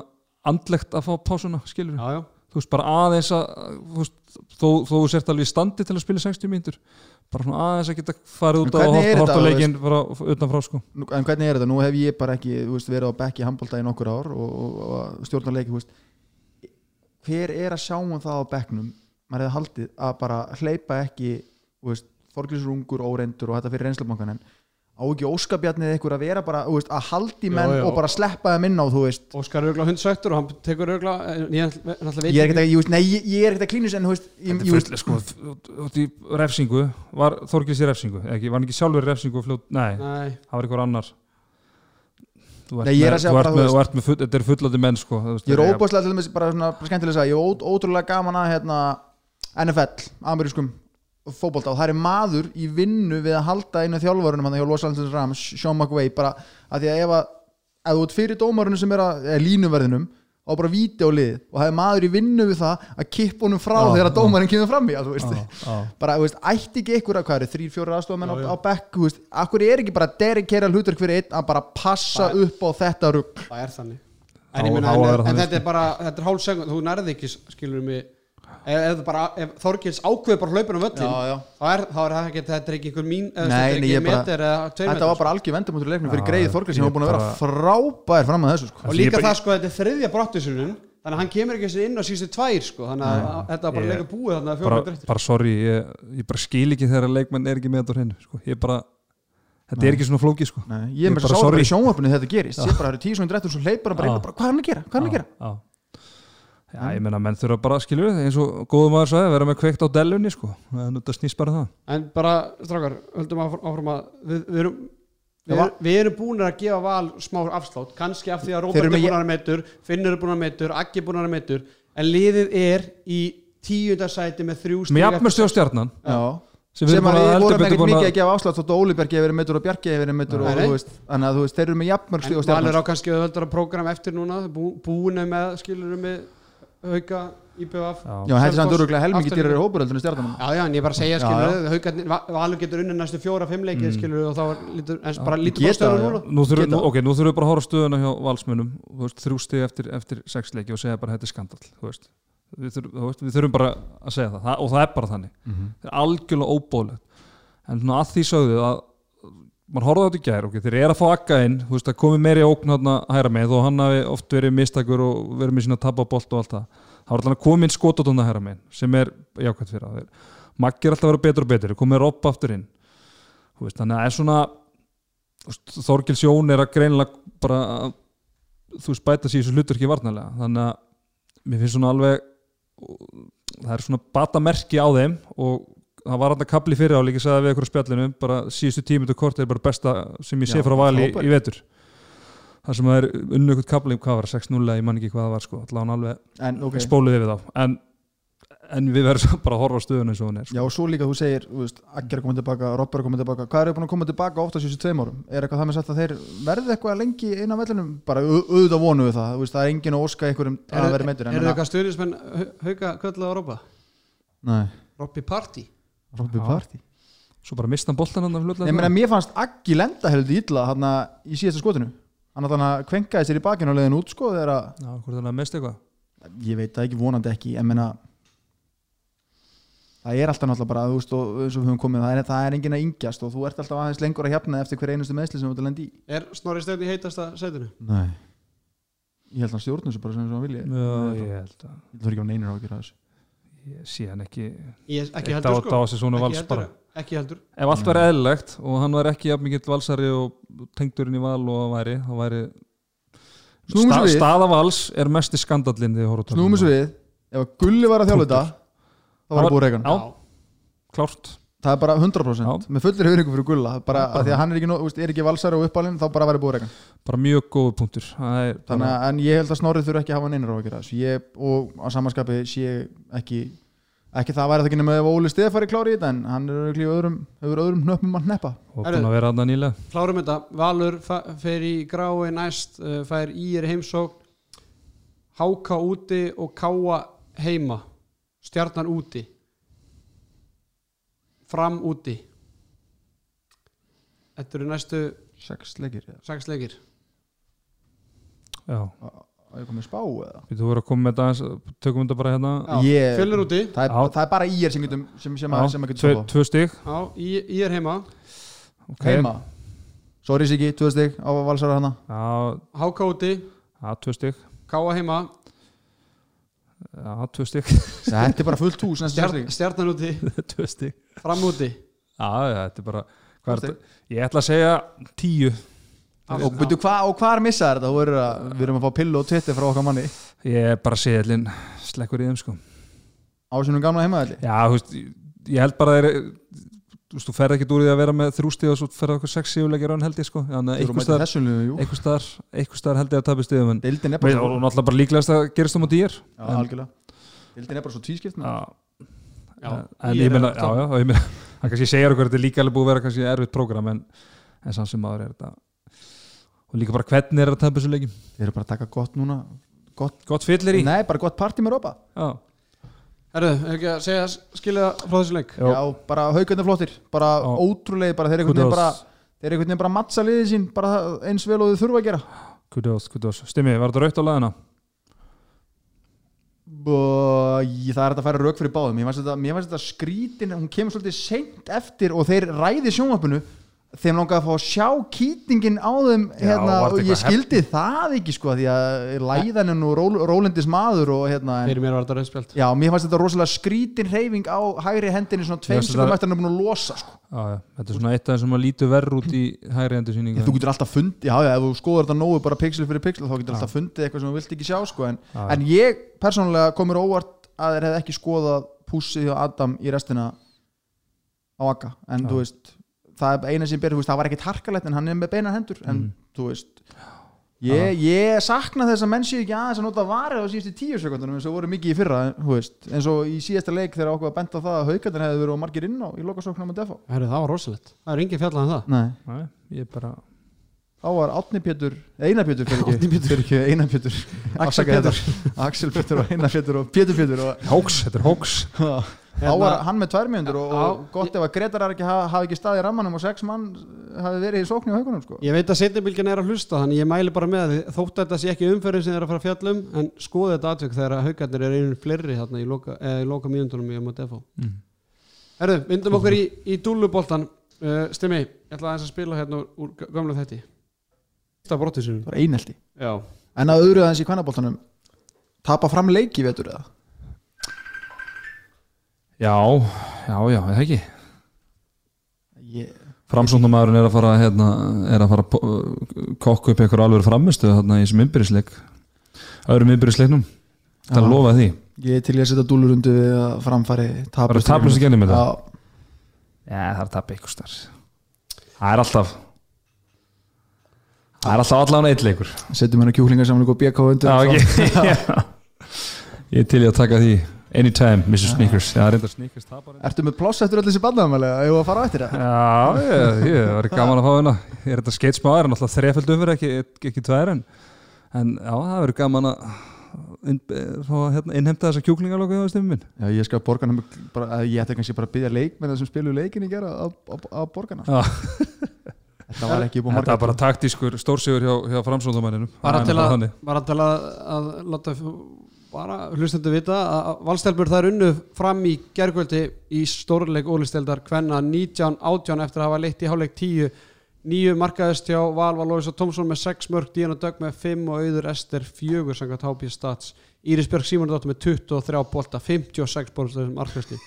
andlegt að fá pásuna, skilur já, já. þú veist, bara aðeins að þú veist, þó, þú sért alveg í standi til að spila 60 mínútur bara svona aðeins að geta farið út á þetta, þú leikin bara utanfrá sko. Nú- en hvernig er þetta, nú hef ég bara ekki þú veist, verið á bekki handbólta í nokkur ár og, og, og stjórnarleiki þú veist. hver er að sjá um það á bekknum? Maður hefði haldið að bara hleypa ekki þorglisur ungur óreindur og þetta fyrir reynslubankan en á ekki óskabjarnið ykkur að vera bara veist, að haldi menn Já, já. og bara sleppa þeim inn á þú veist. Óskar er auðvitað hundsættur og hann tekur auðvitað ég ég er ekkert að, ég, veist, nei, ég, ég er ekkert að klínus en þú veist, Þetta er fullt, sko, þú veist, í refsingu. Var Þorgils í refsingu, ekki, var hann ekki sjálfur í refsingu og fljót, nei, Nei, það var einhver annar. Þú ert Nei, með, að þú ert með, með full, þetta er fullandi menn sko, veist, ég er óbúslega til bara, svona, bara skemmtilega að segja, ég er ótrúlega gaman að hérna, NFL, amerískum fótbolta og það er maður í vinnu við að halda einu þjálfarunum hann hjá Los Angeles Rams, Sean McVay bara að því að ef að ef þú ert fyrir dómarunum sem er að, eða línuverðinum og bara víti á lið og það er maður í vinnu við það að kippa honum frá Já, þegar já. dómarinn kemur fram í þú veist. Já, já. bara, þú veist, ætti ekki ykkur að hvað eru, þrýr, fjóra aðstofamenn á, á bekk, þú veist, akkur er ekki bara derikera hlutverk fyrir einn að bara passa Það- upp á þetta rugg það er þannig En, ég meina, það á en, að en þetta er bara, þetta er hálf segund þú nærði ekki, skilur mig ef, ef, bara, Þorgils ákveður bara hlaupin á völlin þá er, er það ekki, þetta er ekki einhver mín eða Nei, þetta er nei, ekki ég bara- meter eða tveir þetta meter var bara algjör vendamótur í leiknum fyrir greið Þorgil sem var búin að vera bara- frábær fram að þessu sko. og líka bara- það sko, þetta er þriðja brottisunum þannig að hann kemur ekki þessi inn á síðustu tvær sko, þannig að að þetta var bara leika búið þannig að bara, fjóra drættir bara sorry, ég, ég bara skil ekki þegar leikmenn er ekki með þetta á hreinu sko. ég bara, þetta er ekki svona flóki sko. Nei, Ég ég er bara að sá sorry. bara í sjónvarpinu þegar þetta gerist. Ég bara, það eru tíu svona drættur sem hleypar og bara, bara, hvað er hann að gera, hvað er hann að gera já, ég meina menn þurfa bara skilur eins og góðum maður sagði, vera með kveikt á dellunni sko. að þetta snýst bara um það. En bara, strákar, höldum áfram að við, við erum Við, er, við erum búin að gefa val smá afslátt kannski af því að Róbert er búin að metur Finnur er búin að metur, Aggi er búin að metur en liðið er í tíundarsæti með þrjú með jafnmjöstu á stjarnan. Já. sem sem við erum að við heldur vorum ekkert mikið að að gefa afslátt þótt að Óli Bergi hefur verið metur og Bjarki hefur verið metur og, þú veist, þannig að þú veist, þeir eru með jafnmörg stíð og en Valur á kannski auðvöldara prógram eftir núna bú, búinu með, skilur með hauka, IBF Já. Þetta er samt öruglega helmingi Afturelding. dýrari hópur heldur en stjarnan. Já, já, en ég bara segja, skilur haukarnir, Va- Valur getur unni næstu fjóra, fimm leikið, Mm. skilur og þá er lítur, en bara lítur bara núna. Nú þurfum, nú, okay, nú þurfum við bara að horfa á stöðuna hjá valsmunum þú veist, þrjú stig eftir, eftir sex leiki og segja bara þetta er skandal þú veist. Við, þurfum, þú veist, við þurfum bara að segja það, það og það er bara þannig. Það er algjörlega óbóðlegt en svona að því sögðu að mann horfði á þetta í gær, ok, þeir eru að fá akka inn þú veist, það komi meiri ókn hérna hæra með og hann hafi oft verið mistakur og verið með sína tapabolt og allt það. Það var alltaf að koma inn skototóna hæra með sem er jákvæmt fyrir það. Maggi er alltaf að vera betur og betur, komið ropp aftur inn. Veist, þannig að það er svona Þorgils Jón er að greinilega bara að, þú bæta sér þessu hlutverki varnalega þannig að mér finnst svona alveg það er svona batamerki á þeim og það var hann að kapli fyrir á líka sagði við ykkur á spjallinu bara síðustu tímyndu kort er bara besta sem ég sé frá vali í, í vetur. Það sem er unnu ykkur kapli hvað var 6-0 eða ég man ekki hvað það var sko allavega alveg en ok, spóluði við þá. En, en við verðum bara að horfa á stöðun eins og hún er sko. já og svo líka þú segir þú veist, Agger er komið tilbaka, Robber er komið tilbaka hvað eru búin að koma tilbaka ofta síðustu tveim árum? Er eitthvað það með sagt að þeir verði eitthvað lengi inn á vellinum, bara au- auðvitað vonu við það það er engin að óska einhverjum að vera meittur Er það eitthvað stuðnismenn hauka köllu á Rópa? Nei, Robby Party Robby. Party. Svo bara mista hann boltan hann af Ég fljótlega meina, mér fannst Aggi lenda heldur illa hann í síðasta skotinu. Hann að hann kvenkaði sér í bakinu og leiðin út sko þegar að, Já, hvort hann að mista eitthvað? Ég veit það ekki, vonandi ekki en meina það er alltaf náttúrulega bara, þú veist, og eins og við höfum komið það er, það er enginn að yngjast og þú ert alltaf aðeins lengur að hjapna eftir hver einustu meðsli sem þú ert að lenda í. Er Snorri Steinn í heitasta sætinu? Nei. Ég held að hann stjórnum þessu bara sem hann vilja Já, Ég held að held að ekki á neinir á að gera þessu ég sé hann ekki Ég, ekki heldur sko. Ekki vals heldur, bara. ekki heldur. Ef allt væri eðlilegt og hann var ekki jafn mikill valsari og tengdurinn í val og væri, hann væri við. staða vals er mest í skandallin þessu við. Ef að Gulli var að þjálfa þetta þá var Það búið reygan Já. klárt Það er bara 100% Já. með fullir hauringu fyrir Gulla bara Já, bara að því að hann er ekki, nóg- þú veist, er ekki valsari og uppalinn þá bara væri búið reygan bara mjög góð punktur. Það er Þannig bara, að en ég held að Snorrið þurfi ekki að hafa neinir á að gera þessu. Ég, og á samanskapi sé ekki ekki það væri það ekki nema ef Óli Stefari klári í þetta en hann er örugglega í öðrum, hefur öðrum hnöppum að hneppa. Og búin að vera aðna nýlega. Klárum þetta, Valur fa- fer í grái næst uh, fær ír heimsók Háka úti og Káa heima. Stjarnan úti Fram úti. Þetta eru næstu sex leikir sex leikir. Já, Á ég komið spá eða? Þú voru að koma með þetta aðeins, tökum þetta bara hérna. Ég- Fjölnir úti. Það er, það er bara í er sem, getum, sem, sem, að, sem að tvö, spá tvö stig. Já, ír heima. Okay. heima? Sorry Siggi, tvö stig á valsara hana já, Háka úti, já, tvö stig. Káa heima já, tvö stig. Þetta er bara fullt hús. Stjarnan úti, tvö stig. Fram úti. Já, þetta er bara hvað er ég ætla að segja tíu. Og byrju hvað og hvað er missaðar þetta? Þú verður að- við erum að fá pillu og twitter frá okkar manni. Ég er bara segjallinn slekkur í þeim sko. Á sínum gamla heimaðalli Já, þú veist, ég- held bara að er þú veist, þú ferð ekki úr því að vera með þrústi og svo ferð okkur sex síðuleikir án held ég sko. Einhver staðar held ég að tapja stíðum en Deildin er Veit, bara og náttúrulega bara líklegast að gerist um á dýr Já, algjörlega. Deildin er bara svo tvískipt já, Já, en ég meina, það kannski segir okkur að þetta er líka alveg búið að vera kannski erfitt prógram en, en samt sem maður er þetta og líka bara hvernig er að tapja þessu leikjum Þeir eru bara að taka gott núna. Gott, gott fyllir í Nei, bara gott partí með Rópa já, Herðu, hefur ekki að segja skilja frá þessu leik Jó. Já, bara haugandi flottir Bara Já. ótrúlega, bara þeir eru einhvern veginn Kudos. bara Þeir eru einhvern veginn bara mattsa liðið sín bara eins vel og þau þurfa að gera kudos, kudos Stimmi, var þetta rautt á laðina? og ég- það er hægt að færa rauk fyrir báðum mér fannst þetta, þetta skrítin hún kemur svolítið seint eftir og þeir ræði sjónvarpinu þeim langaði að fá að sjá kýtingin á þeim Já, hérna, þetta og ég skildi það ekki sko því að læðanin og ról, rólendis maður og hérna en, Fyrir mér var þetta rauðspjald já, mér fannst þetta rosalega skrítin reyfing á hægri hendinni svona tveim sekundum þetta- eftir hann er búin að losa sko. Já, já, þetta er svona eitt af þessum að lítu verð út í hægri endur síningu þú getur alltaf fundið, já já, ef þú skoður þetta nógu bara pixel fyrir pixel þá getur alltaf fundið eitthvað sem þú vilt ekki sjá sko, en, Já, já. en ég persónulega komur óvart að þeir hefði ekki skoðað pússið hjá Adam í restina á Akka en Já. þú veist, það er eina sem ber það var ekkit harkalegt en hann er með beinar hendur en Mhm. þú veist ég, ég sakna þess að menn séu ekki aðeins að nota varið á síðustu tíu sekundunum eins og voru mikið í fyrra veist, eins og í síðasta leik þegar okkur að benda á það að haugarnir hefði verið og margir inn á í lokasóknum að defa Herðu, það var rosalegt. Það er engin fjallað en það. Nei. Nei, ég bara þá var Átni Pétur, Einar Pétur fyrir ekki, fyrir ekki Einar Pétur. Axel Pétur. Og Einar Pétur og Pétur Pétur og Hóks, þetta er hóks þá var hann með tvær mjöndur og, og Já. gott ef að Gretar hafi ekki, hafi ekki staðið í rammanum og sex mann hafi verið í sóknu á haugunum sko. Ég veit að setjabilgin er að hlusta þannig ég mæli bara með því þótt að þetta sé ekki umferðin sem þeir að fara að fjalla um en skoða þetta atvik þegar að haugarnir er einu fleiri þarna í loka, eða í loka mínundunum í að defo mm. Herðu, vindum okkur í, í dúluboltan uh, Stimmi, ég ætla aðeins að spila hérna úr g- gömlu þetti Það er það var einelti. Já, en að öðru aðeins í kvennaboltanum Já, já, já, eða ekki? Ég, Framsóknarmaðurinn er að fara hérna, er að fara kokka upp einhver alveg framistu þarna í þessum innbyrðisleik öðrum innbyrðisleiknum. Það Já. lofa því. Ég er til í að setja dúlur undir við að framfæri Bara taplaust í gennum þetta? Já, það er að tapa ykkur starf Það er alltaf Það er alltaf allan eitt leikur. Setjum hennar kjúklingar saman og BK undir Já, ekki. Ég er til í að taka því Anytime, Mr. Sneakers Já, reynda Sneakers tapar svo- Ertu með ploss eftir öll þessi bandamælega Ef að fara á eftir það? Já, ég, ég var gaman að fá hérna. Ég er þetta skeitsmáður, en alltaf þreföld umfyrir ekki, ekki tvær en, en já, það verður gaman að inn, hérna, innheimta þessa kjúklingalóku á stimmi minn. Já, ég skal borga hann bara, að Ég ætti kannski bara að byggja leikmenn sem spilu leikin í gera að, að, að borga hann Já, Þetta var ekki búið þetta er bara taktískur stórsíður hjá, hjá framsóndamæninum bara til að, þannig. bara til að, að láta bara hlustendur vita að valstelpur er unnu fram í gergvöldi í stórleik ólisteldar hvenna 19-18 eftir að hafa leitt í hálfleik 10 nýju markaðist hjá Val Valóis og Tómsson með 6 mörg, Díana Dögg með 5 og Auður Ester 4 samkvæmt HP Stats. Íris Björg Simondóttir með 23 bolta 56 bolta markaðisti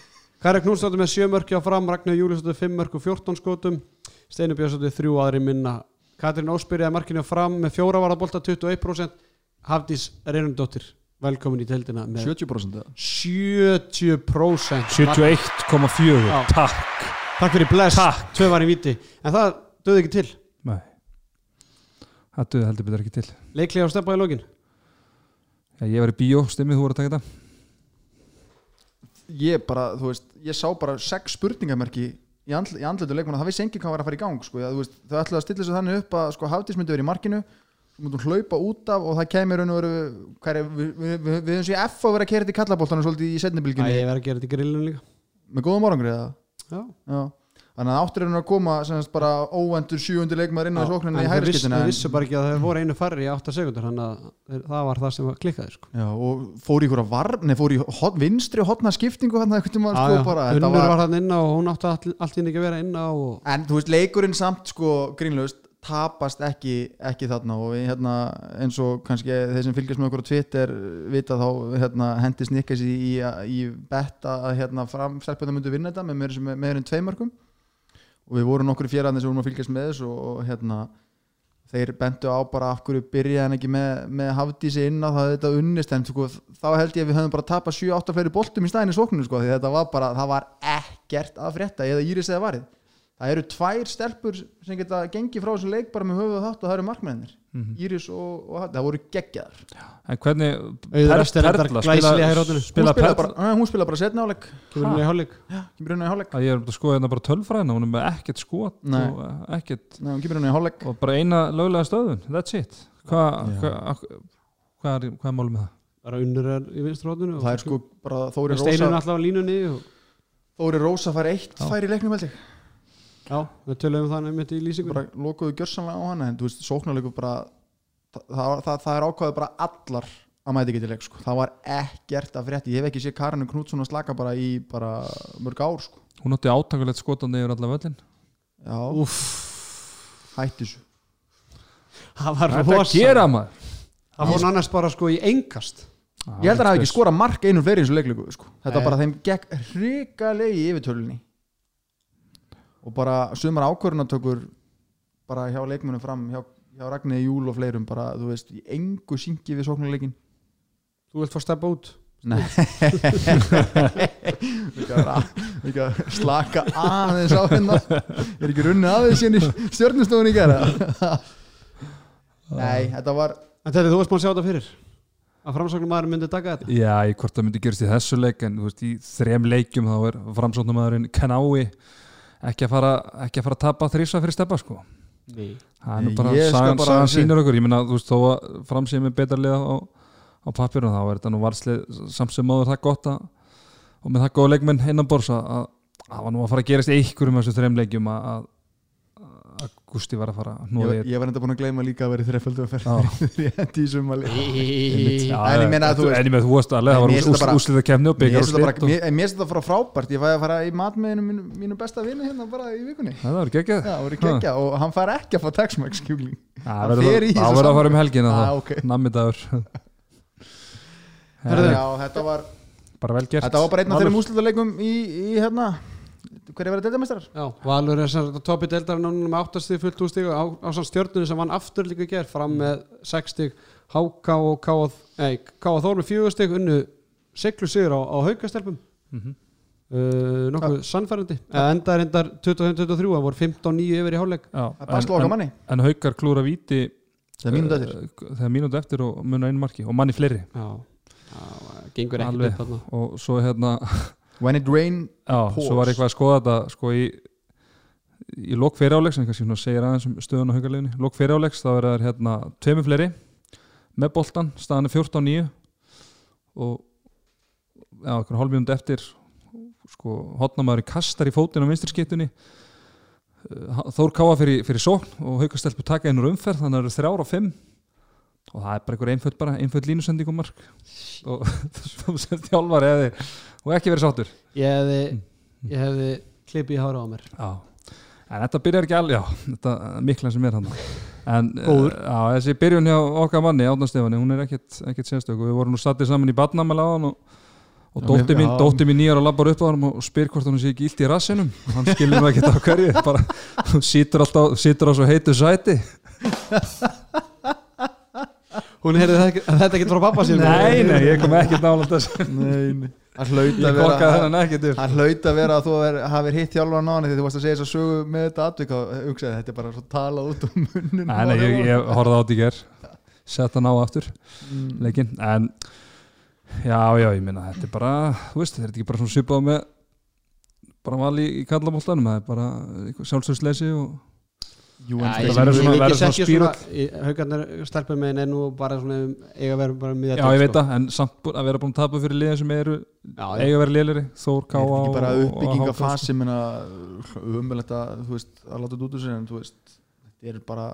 Kari Knúsdóttir með 7 mörg hjá fram Ragnar Júliusdóttir 5 mörg og 14 skotum. Steinu Björnsdóttir 3 aðri minna. Katrín Ósbyrjaði markinu fram með 4 varða bolta 21% Hafdís Reynundóttir velkomin í deildina með 70% eða? 70% 71,4 Já. Takk. Takk fyrir bless, tvö var í viti En það döði ekki til. Nei. Það duði heldur betur ekki til. Leiklega á steppa í lokin? Já, ég var í bíó, stimmið, þú voru að taka þetta. Ég bara, þú veist, ég sá bara sex spurningamerki í, andl, í andletu leikmann það vissi enginn hvað var að fara í gang sko. Þú veist, þau ætlaði að stilla sig þannig upp að sko, Hafdís myndi verið í markinu þú hún hlaupa út af og það kemur raun og veru er, við, við, við, við höfum sér F að vera að kera þetta í kallaboltanum svolítið í setnibilginni ég verð að gera þetta í grillinu líka. Með góðum árangri eða? Já, Já. Þannig að áttur er að koma semast, bara óvendur sjöundi leikmaður inn á en í þeir hægri vissu, skiptinu þeir vissu bara ekki að þeir voru einu færri í 8 sekundur þannig að það var það sem klikkaði sko. Já, og fór í að varn, nei, fór í hot, vinstri hotna skiptingu hann eitthvað tíma sko, bara, Unnur var, var, hann inn á og hún átti allt, allt inn ekki að vera inn á og... en þú veist, leikurinn samt sko, grínlaust, tapast ekki, ekki þarna. Og við, hérna, eins og kannski þeir sem fylgjast með okkur á Twitter vita þá hérna, hendi snikkas í, í, í betta að hérna, framstelpuna myndu vinna þetta með en tveimörkum og við vorum nokkur í fjaraðin sem vorum að fylgjast með þessu og hérna þeir bentu á bara af hverju byrjaði hann ekki með, með hafdísi inn á það þetta unnist. En sko, þá held ég að við höfum bara tapað 7-8 fleiri boltum í stæðinni sókninu sko, því þetta var bara, það var ekkert að frétta eða íris eða varið það eru tvær stelpur sem geta gengið frá þessum leik bara með höfuð og þátt og það eru markmennir Mhm. Íris og, og það voru geggjaðar. En hvernig glæsilega í rótinu. hún spila Perla bara, setna áleik kemur hún í hálfleik. Ég er að skoða hérna bara tölfræðina hún er með ekkert skot Nei. og eh, ekkert Nei, og bara eina löglega stöðun, that's it. Hvað hva, hva er, hva er málum með það? bara unnur er í vinstri rótinu það er sko bara Þóri Rósa alltaf á línunni og... Þóri Rósa fær eitt fær í leiknum held ég Já, við töluðum það nefnir í lýsingunni. Bara lokuðu gjörsanlega á hann en þú veist, sóknarleiku bara það, það, það, það er ákvæðu bara allar að mæti ekki til leik sko. það var ekkert að frétti, ég hef ekki séð Karinu Knútsson að slaka bara í bara mörg ár sko. hún átti átakulegt skotandi yfir alla völlin já, Úff, hætti þessu. Það var þetta rosa. gera maður. Það fór annars bara sko í engast ég held að hann hafi ekki skorað mark einu fleiri eins og leikleiku sko. þetta Nei. bara þeim gekk hrikalegi í yfirtölunni og bara sumar ákvörðunatökur bara hjá leikmunum fram hjá, hjá Ragnir Júl og fleirum bara, þú veist, í engu syngi við sóknarleikin Þú vilt fá steppa út? Nei. Að- líka að slaka aðeins á hérna. Er ekki runnið aðeins inn í stjörnustofun í gera Nei, þetta var En þetta þú varst búin að sjá þetta fyrir að framsóknum maður myndi taka þetta? Já, í hvort það myndi gerast í þessu leik en þú veist, í þrem leikjum þá er framsóknumæðurinn Kanái ekki að fara ekki að fara að tapa þrísa fyrir steppa sko. Nei. Það er nú bara, sagan, bara- sagan sýnir okkur. Ég meina, þú veist, þó að framsýð með betra liða á, á pappirinn þá er þetta nú varslið samt sem áður það gott að og með það góða leikmenn innan bors að að það var nú að fara að gerast einhverjum af þessu þrem leikjum að Gusti var að fara að Ég, ég var enda búin að gleyma líka að vera í þreföldu að Já. ferð Ég hendi í sumali Já, En ég meina að þú veist- En ég meina þú veist alveg, það var bara- úslið að kemni og Mér byggja finnst þetta bara- mér- finnst þetta bara frábært. Ég fæði að fara í matmiðinu mínu, mínu besta vini hérna bara í vikunni. Það var geggjað. Já, voru geggja og hann fær ekki að fá Tex-Mex kjúkling. Það verður að fara um helgina Ah. Nammidagur þetta var Bara vel gert. Þetta var bara einn af múslutaleikum í, í hérna Hver er verið deildamestrar? Já, Valur er sagt topi deildarinn núna með 8 stig fullt úr stig á, á sann stjörnunni sem vann aftur líka í gerð fram með 6 stig. HK og K.A. Þór með fjögustig unnu siglu sigur á, á haukastelpum. Mhm. uh, nokkuð sannfærandi. Eða endar endar 25-23 það voru 15-9 yfir í hálfleik. Það er slóka manni. en haukar klúra víti Það er mínútu eftir. þegar mínúti eftir og munna einu marki og manni fleiri. Já, já gengur ekki Alveg. upp þarna. Og svo hérna When it rain já, Pause. svo var eitthvað að skoða þetta sko í í lok fyriráleiks, en kannski svona segir aðeins um stöðun á haukarleginni, lok fyriráleiks þá er það hérna tveimur fleiri með boltan, staðan er 14-9 og já, eitthvað hálfmjöndu eftir sko, hotnamaður kastar í fótinn á vinstri skiptunni Þór káa fyrir, fyrir sókn og haukastelpu taka einur umferð þannig að það eru þrjár og fimm. Og það er bara einhver einföld bara, einföld línusending og svo sem þjálfar eða og ekki verið sáttur? Ég hefði, ég hefði klipið í hára á mér. Já, en þetta byrjar ekki alveg, já, þetta er mikla sem er hann en uh, já, þessi byrjun hjá okkar manni, Átna Stefani, hún er ekkit, ekkit sérstök. Og við vorum nú sattið saman í badnamæla á hann og, og dótti mín, mín nýjar og labbar upp á hann og spyr hvort hann sé ekki illt í rassinum. Og hann skilur nú ekkit á hverju bara, hún situr alltaf, situr á svo heitu sæti. Hún heyrði þetta, þetta ekki frá pappa sín Nei, nei, ég kom ekkit nála þessu. Nei, nei Það hlaut að vera Það hlaut að vera að þú hafir hitt hjálfan á hann þegar þú varst að segja þess að sögu með þetta atvik og hugsaði þetta er bara svo talað út um munnin Nei, nei, ég, ég horfði á þetta í ger sett hann á aftur Mm. leikinn. En já, já, ég minna þetta er bara, þú veist, þetta er ekki bara svona svipað með bara vali í kallabóltanum það er bara sjálfsögsleysi og Jú, en það það verður svona- verður ekki svona svona haugarnir stelpum megin er nú bara svona eiga vera bara miðja já, ég veit það, en samt að vera búin að tapa fyrir liðin sem eru Já, já. eiga vera liðleri, Þór, er Káa ekki bara og- og uppbygging HK, af fasi minna umvelegt að, þú veist, að láta þetta út úr sér en þú veist, þetta er bara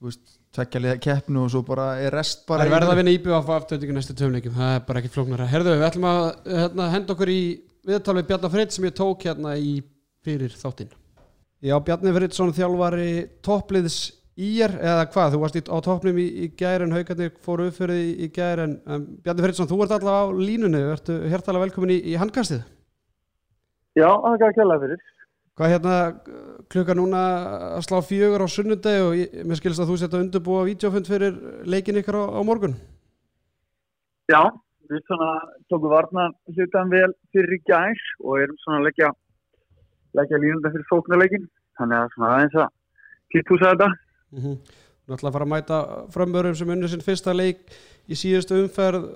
þú veist, tvekja liða keppnu og svo bara er rest Það bara er verða að vinna íbjöð á aftöndingu næstu tömleikum það er bara ekkert flóknara. Herðu, við ætlum að hérna, Já, Bjarni Frittsson þjálfari toppliðs ír eða hvað, þú varst í, á toppnum í, í gær en haugarnir fóru upp fyrir í, í gær en um, Bjarni Frittsson, þú ert allavega á línunni ertu hjertalega velkomin í, í handkastið Já, það er ekki alveg fyrir. Hvað hérna klukka núna að slá fjögur á sunnudegi og ég, mér skilst að þú setja undirbúa vídeofund fyrir leikin ykkur á, á morgun Já, við svona tókum varna hlutan vel fyrir í gær og erum svona að leggja, leggja línunda fyrir sóknarleikin. Þannig að svona aðeins að kýttúsa þetta. mm -hmm. Náttúrulega fara að mæta frambörum sem unni sinn fyrsta leik í síðustu umferð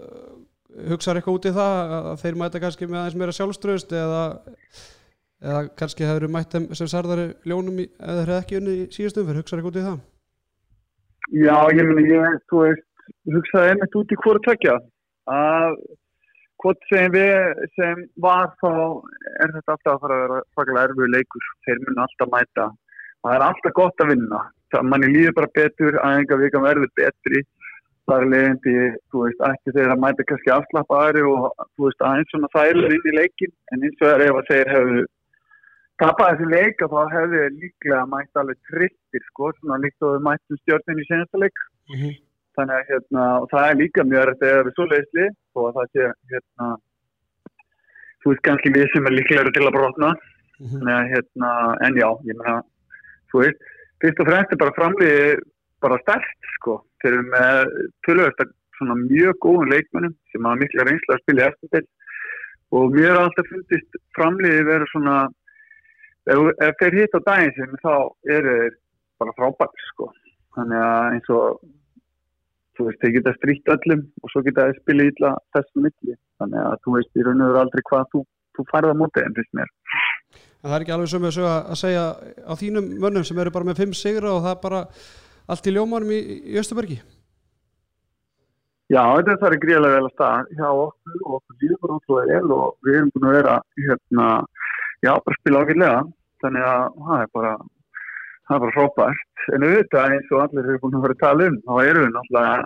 hugsaður eitthvað út í það að þeir mæta kannski með aðeins meira sjálfströðust eða, eða kannski hefur mætt sem sarðari ljónum í, eða hefði ekki unni í síðustu umferð hugsaður eitthvað út í það Já, ég ég, þú veist, hugsaði einmitt út í hvort tökja. Að hvort sem við, sem var þá, er þetta alltaf að fara að vera svakalega erfið leikur. Þeir mun alltaf mæta. Það er alltaf gott að vinna. Það manni líður bara betur, aðeins vikan verður betri. Það er leiðindi, þú veist, ekki þeir að mæta kannski afslappaðari og þú veist, aðeins svona þærlega inn í leikin. En eins og er ef að þeir hefðu tapað þessi leik og þá hefði þeir líklega mætt alveg trittir sko, svona líkt og við mættum stjórnin í senasta leik mm -hmm. Þannig að hérna, það er líka mjög rætt eða við svo leisli og að það sé hérna þú veist kannski við sem er líklega til að brotna. Þannig að hérna, en já, ég meina þú veist, fyrst og fremst er bara framliði bara stærkt sko. Þeir eru með tölvöld svona mjög góðum leikmennum sem hafa mikla reynslu að spila í eftir og mér er alltaf fundist framliði verið svona ef, ef þeir hitt á daginn sem þá eru þeir bara frábært sko. Þannig að eins og þú veist, þeir geta stríkt öllum og svo geta þeir spila ítla þessum milli. Þannig að þú veist í raun og veru aldrei hvað þú, þú færða mótið en fyrst mér. En það er ekki alveg sömu að, að segja á þínum mönnum sem eru bara með fimm sigra og það er bara allt í ljómanum í, í Östubergi Já, þetta er það gríðlega vel að stað hjá okkur og okkur líður bara ótrúlega vel og við erum búin að vera hérna, já, bara spila ákveðlega þannig að það er bara það er bara frábært. En auðvitað eins og allir eru búin að vera að tala um þá eru við náttúrulega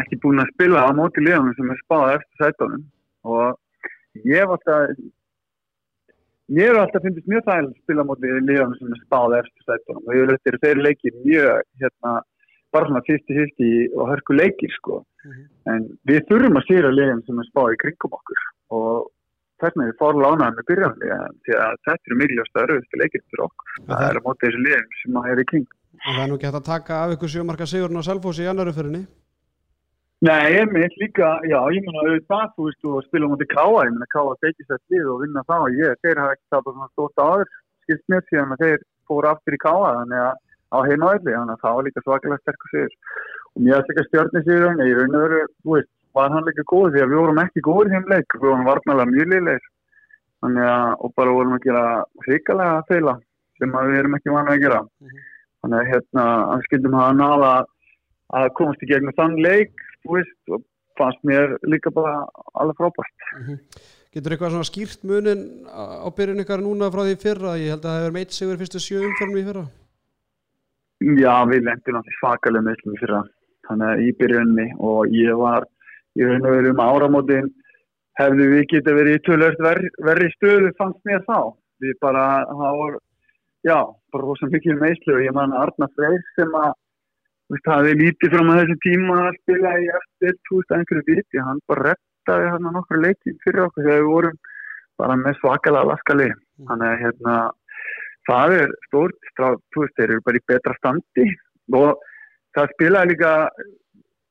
ekki búin að spila á móti liðanum sem er spáð eftir sætunum. Og ég var alltaf ég hef alltaf finnst mjög þægilega að spila á móti liðanum sem er spáð eftir sætunum. Og ég eftir þeir leikir mjög hérna, bara svona 50-50 og hörku leikir sko. En við þurfum að sýra liðin sem er spáð í kringum okkur. Og þess við fórum lánaðum með byrjandi því að þetta eru mikilvægast að öruðustu leikir fyrir okkur. Það er að móti þessu liðin sem að er í kring. Og það er nú ekki hægt að taka af ykkur sjömarka sigurinn á Selfossi í annaru fyrirni Nei, ég mitt líka, já, ég meina auðvitað, þú veist, og spila mútið káa, ég meina káa tekið sér lið og vinna þá, ég, þeir hafa ekki tapað svona stórt áður, skilt mér síðan að þeir fóru aftur í káa, þannig að á heimaðli, þannig að það var líka svakalega sterkur sigur. Og mér að sigur, en ég raun og veru, þú veist, var hann líka góð því að við vorum ekki góður í þeim leik, við vorum varnalega mjög liðleir, og bara vorum að gera hrikalega feila, sem að við erum ekki vanið að gera. Þannig að hérna, að skildum hafa náða að komast í gegnum þann leik, veist, og fannst mér líka bara alveg frábært. Getur eitthvað svona skýrt munin á byrjun ykkar núna frá því fyrra? Ég held að það hefur meitt sigur fyrstu sjö umförnum í fyrra. Já, við lendum náttúrulega svakalega meðlum í fyrra, þannig að í byrjunni og ég var, ég raun og veru um áramótin, hefðu við getið verið í tölvöld ver, verri stöðu fannst mér þá. Við bara, það var, já, bara rosa mikið meðslu og ég man Arna Freyr sem að, veist, hafði lítið fram að þessu tíma að spila í eftir, veist, einhverju viti, hann bara rettaði hann nokkru leikið fyrir okkur þegar við vorum bara með svakalega laskali. Þannig að, hérna, það er veist, þeir eru bara í betra standi og það spilaði líka,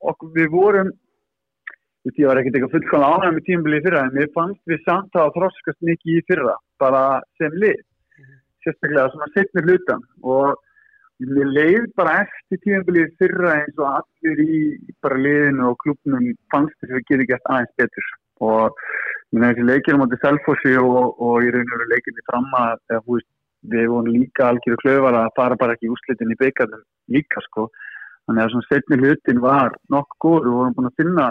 okkur, við vorum, veist, ég var ekkert eitthvað fullkvæmlega ánægð með tímabilið í fyrra, en mér fannst við samt að þroskast mikið í fyrra, bara sem lið, sérstaklega svona setnir hlutan og mér leið bara eftir í fyrra eins og allir í bara liðinu og klubnum fannst þess að við getum gert aðeins betur. Og minna, þessi leikir móti Selfossi og, og í raun og veru leikirni fram að við vorum líka algjöru klöfara að fara bara ekki í úrslitin í byggarnum líka sko. Þannig að svona setni hlutin var nokkuð góður og við vorum búin að finna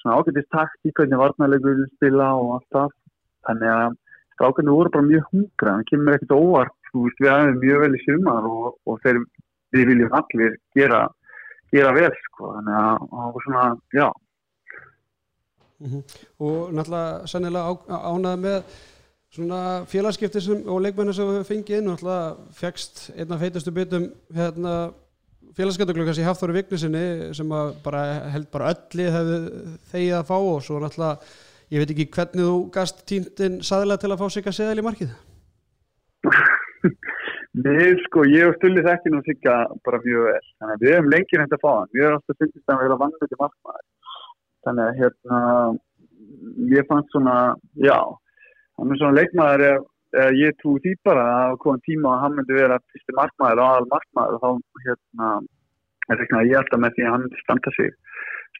svona ágætist takt í hvernig varnarleikur við spila og allt það. Þannig að strákarnir voru bara mjög hungra það kemur ekkert óvart, þú veist, við aðeins mjög vel í sumar og, og þeir, við viljum allir gera, gera vel sko, þannig að það var svona, já. Og náttúrulega sannilega á, ánæði með svona félagskipti og leikmennu sem við fengið inn og náttúrulega fegst einn af feitustu byttum hérna félagskiptaglöggans í Hafþóri Vignisinni sem að bara held bara öllu hefði þegið að fá og svo náttúrulega ég veit ekki hvernig þú gast tíntinn saðilega til að fá sig að seðal í markið Nei, sko, ég og Stulli þekki nú sigga bara mjög vel. Þannig að við hefum lengið hægt að fá hann. Við erum alltaf fyndist að vera vannviti markmaður. Þannig að hérna, ég fannst svona, já, hann er svona leikmaður ef ég trú því bara að koma tíma að hann myndi vera fyrsti markmaður og aðal markmaður og þá hérna, er reiknað ég alltaf með því að hann standa sig,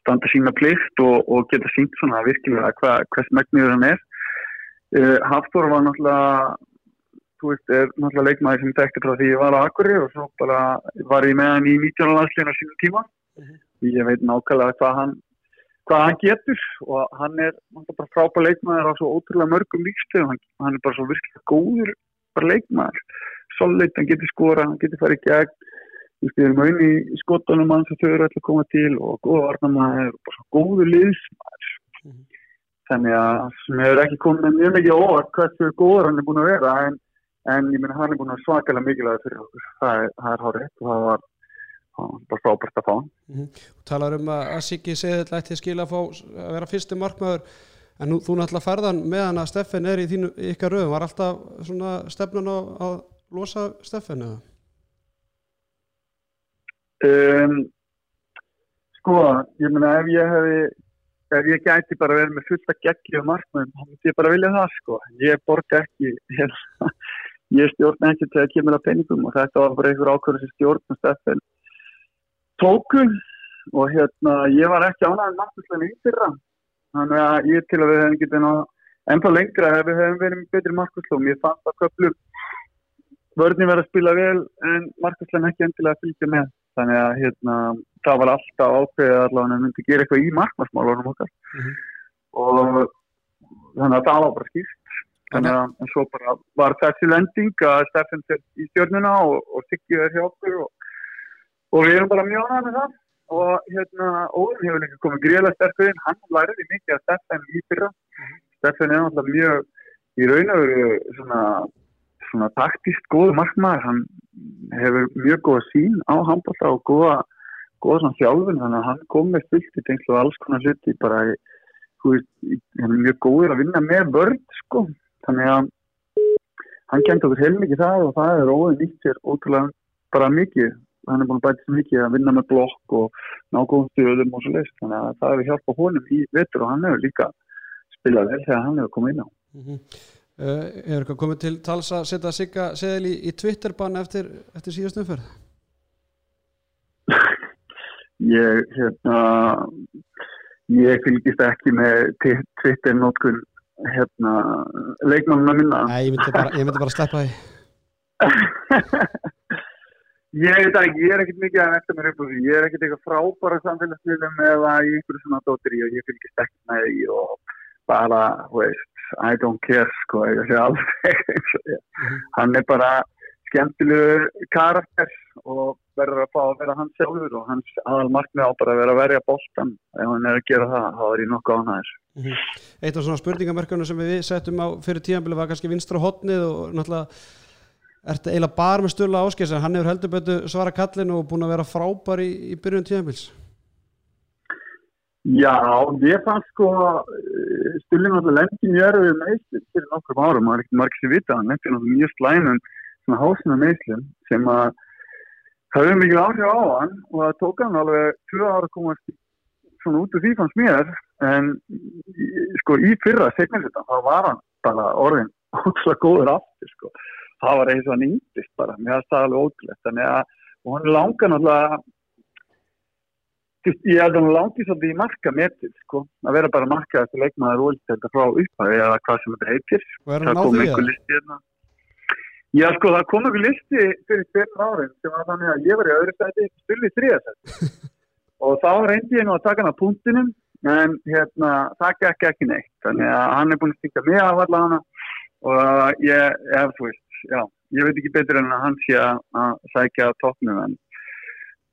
standa sína plikt og, og geta sínt svona virkilega hva, hvers megniður hann er. Uh, Hafþór var náttúrulega þú veist, er náttúrulega leikmaður sem þekkti frá því ég var á Akkurri og svo bara var ég með hann í 19. landslegin á sínum tíma. Ég veit nákvæmlega hvað hann, hvað hann getur og hann er náttúrulega bara frábær leikmaður á svo ótrúlega mörgum líkstöðum. Hann, hann er bara svo virkilega góður bara leikmaður. Solid, hann getur skora, hann getur farið í gegn. Við erum auðvitað í skotunum hans að þau eru alltaf að koma til og góða varnamaður og bara svo góður liðsmaður. Þannig að sem hefur ekki komið mjög mikið óvart hversu góður hann er búin að vera en en ég meina hann er búin að svakalega mikilvæg fyrir okkur, það er, það er hárið og það var, það var bara frábært að fá hann. Þú talar um að að Siggi segði ætti að fá að vera fyrsti markmaður en nú, þú náttúrulega færðan meðan að Steffen er í þínu ykkar röðum, var alltaf svona stefnun á að losa Steffen eða? um, sko, ég meina ef ég hefði ef ég gæti bara verið með fullt að geggi og markmaðum, þá myndi ég bara vilja það sko. Ég borga ekki hérna, ég stjórna ekki til að kemur að penningum og þetta var bara einhver ákvörður sem stjórn og Steffen tóku og hérna ég var ekki ánægðin markværslega í fyrra. Þannig að ég til að við hefum getið ná ennþá lengra ef við hefum verið betri markværslega og mér fannst að köplum vörðin verið að spila vel en markværslega ekki endilega að fylgja með. Þannig að hérna það var alltaf ákveðið allavega að myndi gera eitthvað í markværsmálunum okkar. Og þannig að það var bara skýrt. Þannig að svo bara var þessi lending að Steffen fer í stjórnuna og, og Siggi er hjá okkur og, og við erum bara mjög ánægð með það. Og hérna Óðin hefur líka komið gríðlega sterkur inn, hann læriði mikið að Steffen í fyrra. Steffen er náttúrulega mjög í raun og veru svona, svona taktist góð markmaður, hann hefur mjög góða sín á handbólta og góða, góða svona þjálfun. Þannig að hann kom með stilt í tengslu og alls konar hluti bara í, í- hann er mjög góður að vinna með vörð sko, þannig að hann kent okkur heilmikið það og það er óðin nýtt sér ótrúlega bara mikið hann er búin að bæta svo mikið að vinna með blokk og ná góðum stöðum og svo leist þannig að það hefur hjálpað honum í vetur og hann hefur líka spilað vel þegar hann hefur komið inn á. Uh, Er eitthvað komið til tals að setja Sigga seðil í, í Twitterbann eftir, eftir síðast umferð? ég hérna ég fylgist ekki með Twitter notkun hérna leikmannuna minna. Nei, ég myndi bara, bara sleppa því ég veit ekki, ég er ekkert mikið að velta mér upp á því, ég er ekkert eitthvað frábæra samfélagsmiðlum eða í einhverju svona dóttir og ég fylgist ekki með því og bara, veist, I don't care sko, ég sé alveg ég. hann er bara skemmtilegur karakter og verður að fá að vera hans sjálfur og hans aðal markmið á bara að vera að verja boltan ef hann er að gera það, þá er ég nokkuð ánæður Eitt af svona spurningamörkunum sem við settum á fyrir tíðanbili var kannski vinstra hotnið og náttúrulega ertu eiginlega bara með stöla áskis en hann hefur heldur betur svara kallin og búin að vera frábær í, í byrjun tíðanbils Já, ég fann sko stulli náttúrulega lendi mjög erfið meðslum fyrir nokkrum árum, það er ekkert margir sem vita hann lendi náttúrulega mjög slæmum svona hásina meðslum sem að hefur mikið áhrif á hann og það tók hann alveg tvö ára að komast svona út úr því fannst mér. En sko í fyrra segmennsetan þá var hann bara orðin ótrúlega góður aftur sko það var eins og hann yngdist bara, mér finnst það alveg ótrúlegt þannig að, og hann langar náttúrulega ég held að hann langi svolítið í marka metið, sko, að vera bara marka eftir leikmaður og þetta frá upphæði eða hvað sem þetta heitir. Það kom einhver listi hérna. Já, sko, það kom einhver listi fyrir tveim árin sem var þannig að ég var í öðru stæti, stulli í þriða stæti. og þá reyndi ég nú að taka hann á punktinum, en hérna, það gekk ekki neitt. Þannig að hann er búin að stinga mig af alla hana og ég, ef þú veist, já, ég veit ekki betur en að hann sé að sækja toppnum en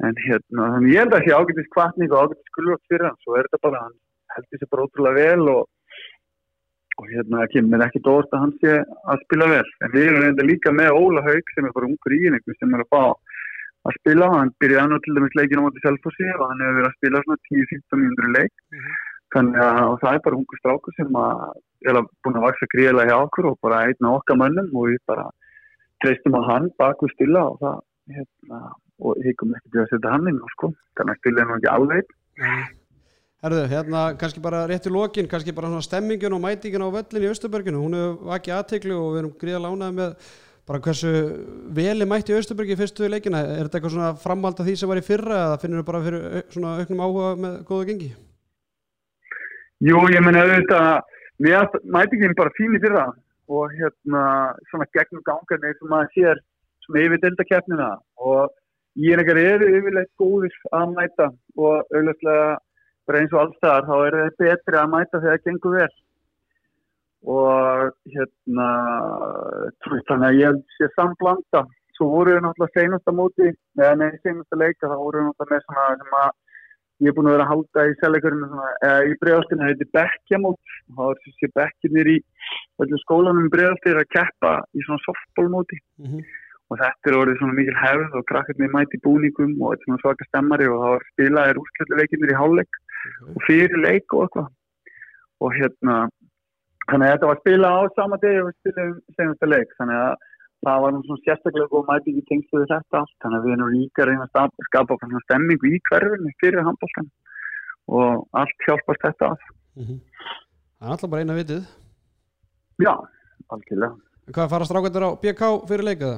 en hérna, þannig ég held að sé ágætis kvartning og ágætis kulvöld fyrir hann, svo er þetta bara hann heldur sér bara ótrúlega vel og og hérna kemur mér ekki dóst að hann sé að spila vel, en við erum reynda líka með Óla Haug sem er bara ungur í einhver sem er að fá að spila, hann byrjaði hann til dæmis leikinu á móti Selfossi og hann hefur verið að spila svona 10-15 mínútur í leik þannig að það er bara ungur strákur sem er búin að vaksa gríðilega hjá okkur og bara einn af okkar mönnum og við bara treystum að hann bak við stila og það hérna, og higum ekki til að setja hann inn á sko. Þannig að stila er nú ekki alveg Herðu, hérna kannski bara rétt í lokin kannski bara svona stemmingin og mætingin á völlin í Östuberginu, hún hefur vakið aðtekli og við erum gríða lánað með bara hversu veli mætti í Östubergi í fyrstu leikina, er þetta eitthvað svona framhald af því sem var í fyrra eða finnur við bara fyrir auknum áhuga með góða gengi? Jú, ég menna auðvitað mér mætingin bara fín í fyrra og hérna svona gegnum gangarni sem maður sér svona yfir deltakeppnina og ég er ekkert yfirleitt góðis að mæta og auðvitað bara eins og allstaðar þá er það betri að mæta þegar það gengur vel. Og hérna þannig að ég sé samblanda svo voru við náttúrulega seinasta móti eða neði seinasta leika þá voru við náttúrulega með svona sem að ég er búin að vera að halda í selleikurinn eða í bregðaltinu, það heitir bekkjamót. Og það er þessi bekkjirnir í öllum skólanum í bregðaltinu að keppa í svona softballmóti. Mm og þetta er orðið svona mikil hefð og krakkarnir mæti búningum og þetta er svona svaka stemmari og það var spilaðir úrskjölduleikinir í hálfleik og fyrir leik og eitthvað. Og hérna þannig að þetta var spilað á sama degi og við spilum senasta leik. Þannig að það var svona sérstaklega góð mæting í tengstu við þetta allt þannig að við erum líka að reyna að skapa- svona stemmingu í hverfinu fyrir handbóltan og allt hjálpast þetta að Það er alltaf bara eina vitið. já, algjörlega Hvað fara strákvættir á BK fyrir leikaða?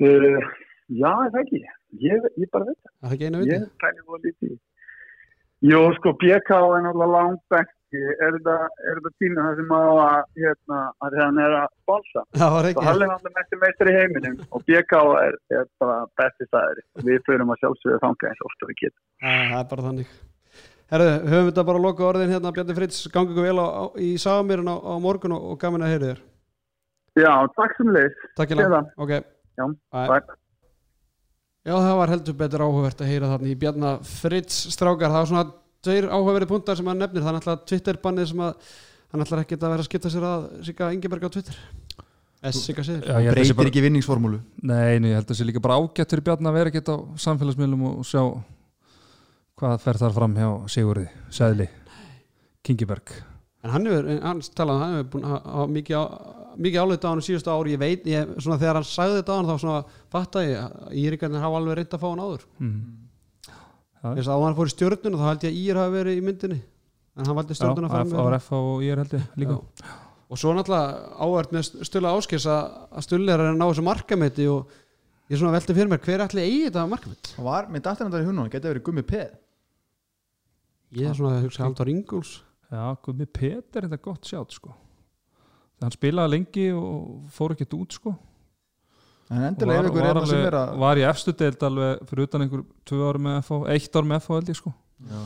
uh, já, er það ekki ég, ég bara veit Það er ekki eina Ég vitið? Jó, sko, BK er náttúrulega langt bekki. Er þetta, tíma það sem að, hérna, að hann er að sponsa? Og hann er náttúrulega mestur meistur í heiminum og BK er, er bara besti staðir. Við förum að sjálfsögðu þanga eins og ofta við getum. Það er bara þannig. Herðu, höfum þetta bara að loka orðin hérna, Bjarni Fritz, gangi ykkur vel á, á, í Sagamýrin á, á morgun og, og gaman að heyri þér. Já, takk sem leys. Takk ég Séð langt. Ok. Já, bye. Já, það var heldur betur áhugavert að heyra þarna í Bjarna Fritz strákar. Það var svona tveir áhugaverði puntar sem hann nefnir. Það er náttúrulega Twitter-bannið sem að hann ætlar ekki að vera að skipta sér að Sigga Ingeberg á Twitter. Ég að sé breytir bara, ekki vinningsformúlu Nei, nei, ég held að það sé líka bara ágætt fyrir Bjarni að vera ekkert á samfélagsmiðlum og sjá hvað fer þar fram hjá Sigurði, Sæðli Kingiberg En hann hefur, hann talaði, hann hefur búin að mikið, á, mikið álega á hann síðustu ári ég veit, ég, svona þegar hann sagði þetta á hann þá svona fatta ég að Írikarnir hafa alveg reynd að fá hann áður mm. Þess að á hann fór í stjörnuna þá held ég að Ír hafi verið í myndinni. En hann valdi Já, stjörnuna að fara með RF og er held ég líka. Já. og svo náttúrulega áhvert með Stulli Áskers að, að Stulli er að ná þessu markameti og ég svona velti fyrir mér hver ætli eigi þetta markameti Það var, með hann þar í hunum, getið verið gummi peð. Ég er svona að hugsa Halldór Ingúls Já, Gumi Peter er þetta gott sjátt sko. Þegar hann spilaði lengi og fór ekkert út sko En og endilega ef ykkur er það sem er að var í efstu deild alveg fyrir utan einhver tvö ári með FH, eitt ár með FH held ég sko. Já.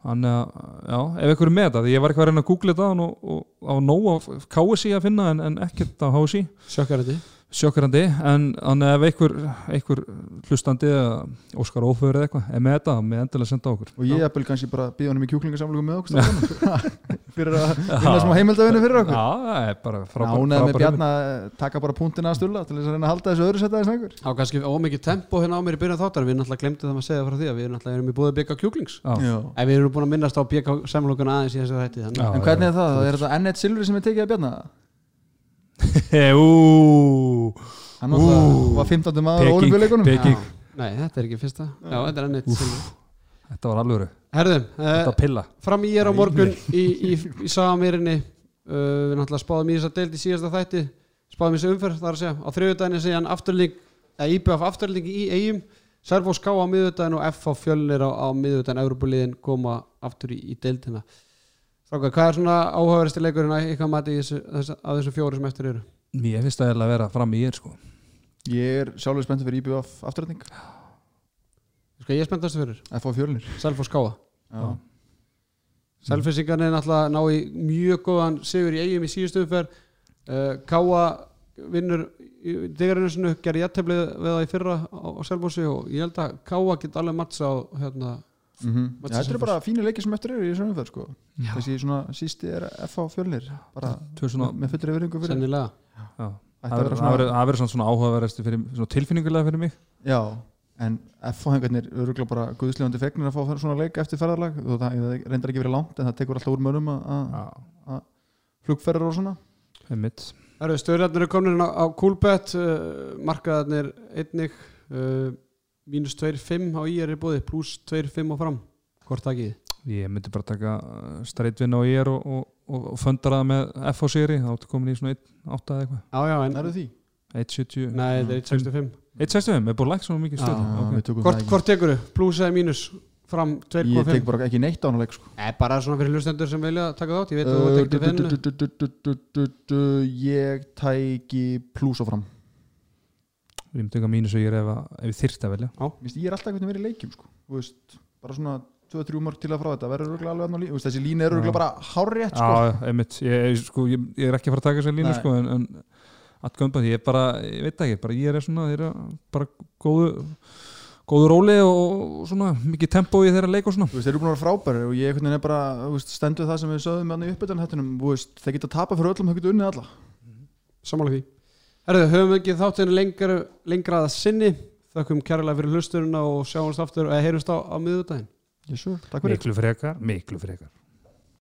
Þannig að, já, ef ykkur er með því ég var eitthvað að reyna að googla þetta og, á nóg á KSI að finna en, en ekkert á HSI sjökkarandi sjokkrandi, en þannig ef einhver, einhver hlustandi eða Óskar Ófur eða eitthvað er með þetta, með endilega senda okkur. Og ég eppil kannski bara býða honum í kjúklingasamlugum með okkur fyrir að vinna smá heimildavinu fyrir okkur. Já, það er bara frábær Ánæði með Bjarna að taka bara punktina að stulla til þess að reyna að halda þessu öðru setja þess einhver á kannski ómikið tempo hérna á mér í byrjun þáttar. Við náttúrulega glemdi það að segja frá því að við náttúrulega erum í búið bygga kjúklings Já. en við erum búin að minnast á bygga samlokun aðeins í þessu þætti þannig Já. En hvernig er það? Er þetta Ennett Silvri sem er tekið að Bjarna? Ú, Hann Ú. var 15. maður á. Já. Nei, þetta er ekki fyrsta Já, þetta er ennett Þetta var alvöru, Herðum, þetta uh, pilla fram í er á morgun í, í, í Sagamýrinni uh, Við náttúrulega spáðum í þess að deild í síðasta þætti Spáðum í þessu umferð, þar að segja Á þriðudaginu segja hann afturling eða IBF afturling í eigum Servo ská á miðudaginu og FH fjölnir á, á miðudaginu Európuliðin koma aftur í, í deildina Strákar, hvað er svona áhugaverðasti leikurinn að ykkar mati í þessu, þessu, af þessu fjóri sem eftir eru? Mér finnst það að vera fram í ég sko Ég er sjálfur spenntur fyrir IBF afturrætning Skal ég spennast fyrir? F á fjölnir Self og skáa Já. Selfissingarnir náttúrulega ná í mjög góðan sigur í eigum í síðustu umferð uh, Káa vinnur í degarinu sinu, gerði jætteflið við það í fyrra á, á Selfossi og ég held að Káa get alveg mattsa á hérna, Mhm. Mats Já, Þetta eru bara fínu leikir sem eftir eru í þessu umferð sko. Þessi svona sísti er F á fjölnir bara svona, með fullri yfiringu fyrir. sennilega. Það að verður- svona- svona, svona svona tilfinningulega fyrir mig. Já, en F-hengarnir eru bara guðslefandi fegnir að fá svona leik eftir ferðarlag og það reyndar ekki verið langt en það tekur alltaf úr mönum að- að flugferðar og svona. Einmitt. Það eru stöðlarnir er komin inn á, á Coolbet uh, markaðarnir einnig uh, mínus 2,5 á í er búði pluss 2,5 og fram hvort takið þið? Ég myndi bara taka streitvinna ég er og, og, og, og föndara það með F á séri þá ertu komin í svona 1.8 eða eitthvað Já, já, en Nærðu því? 1.70 Nei, þetta er 1,65 1.65, er búin lægt svona mikið stöð Hvort, það hvort tekur þau? Pluss eða mínus fram ekki Ég 2,5 tek bara ekki neitt á hana leik sko. Bara svona fyrir hlustendur sem vilja taka þátt Ég veit að þú Uh, du- du- Ég tæki plús á fram Ég myndi taka mínus og ég er ef, að- ef ég þyrst að velja. Vist, Ég er alltaf einhvern veginn verið í leikjum sko. Þú veist, bara svona 2-3 mörg til að frá þetta. Verður örugglega alveg þarna á lí- þú veist, þessi lína er Já. örugglega bara hárrétt sko. Já, einmitt. Ég, sko, ég, ég er ekki að fara að taka þessar línu sko, en, en að gömba ég er bara, ég veit ekki, bara ég er svona er bara góðu góðu róli og svona mikið tempó í þeirra leik og svona. Þú veist, þeir eru búin að vera frábæri og ég er bara þú veist, stendur það sem við sögðum með hann í uppbytun hættunum, þú veist, þeir geta tapað fyrir öllum, þeir geta unnið alla. Samála því Herðu, höfum við ekki þáttinu lengra, lengra að sinni. Þakkum kærlega fyrir hlusturina og sjáumst aftur eða heyrumst á, á fyrir. Miklu frekar, miklu frekar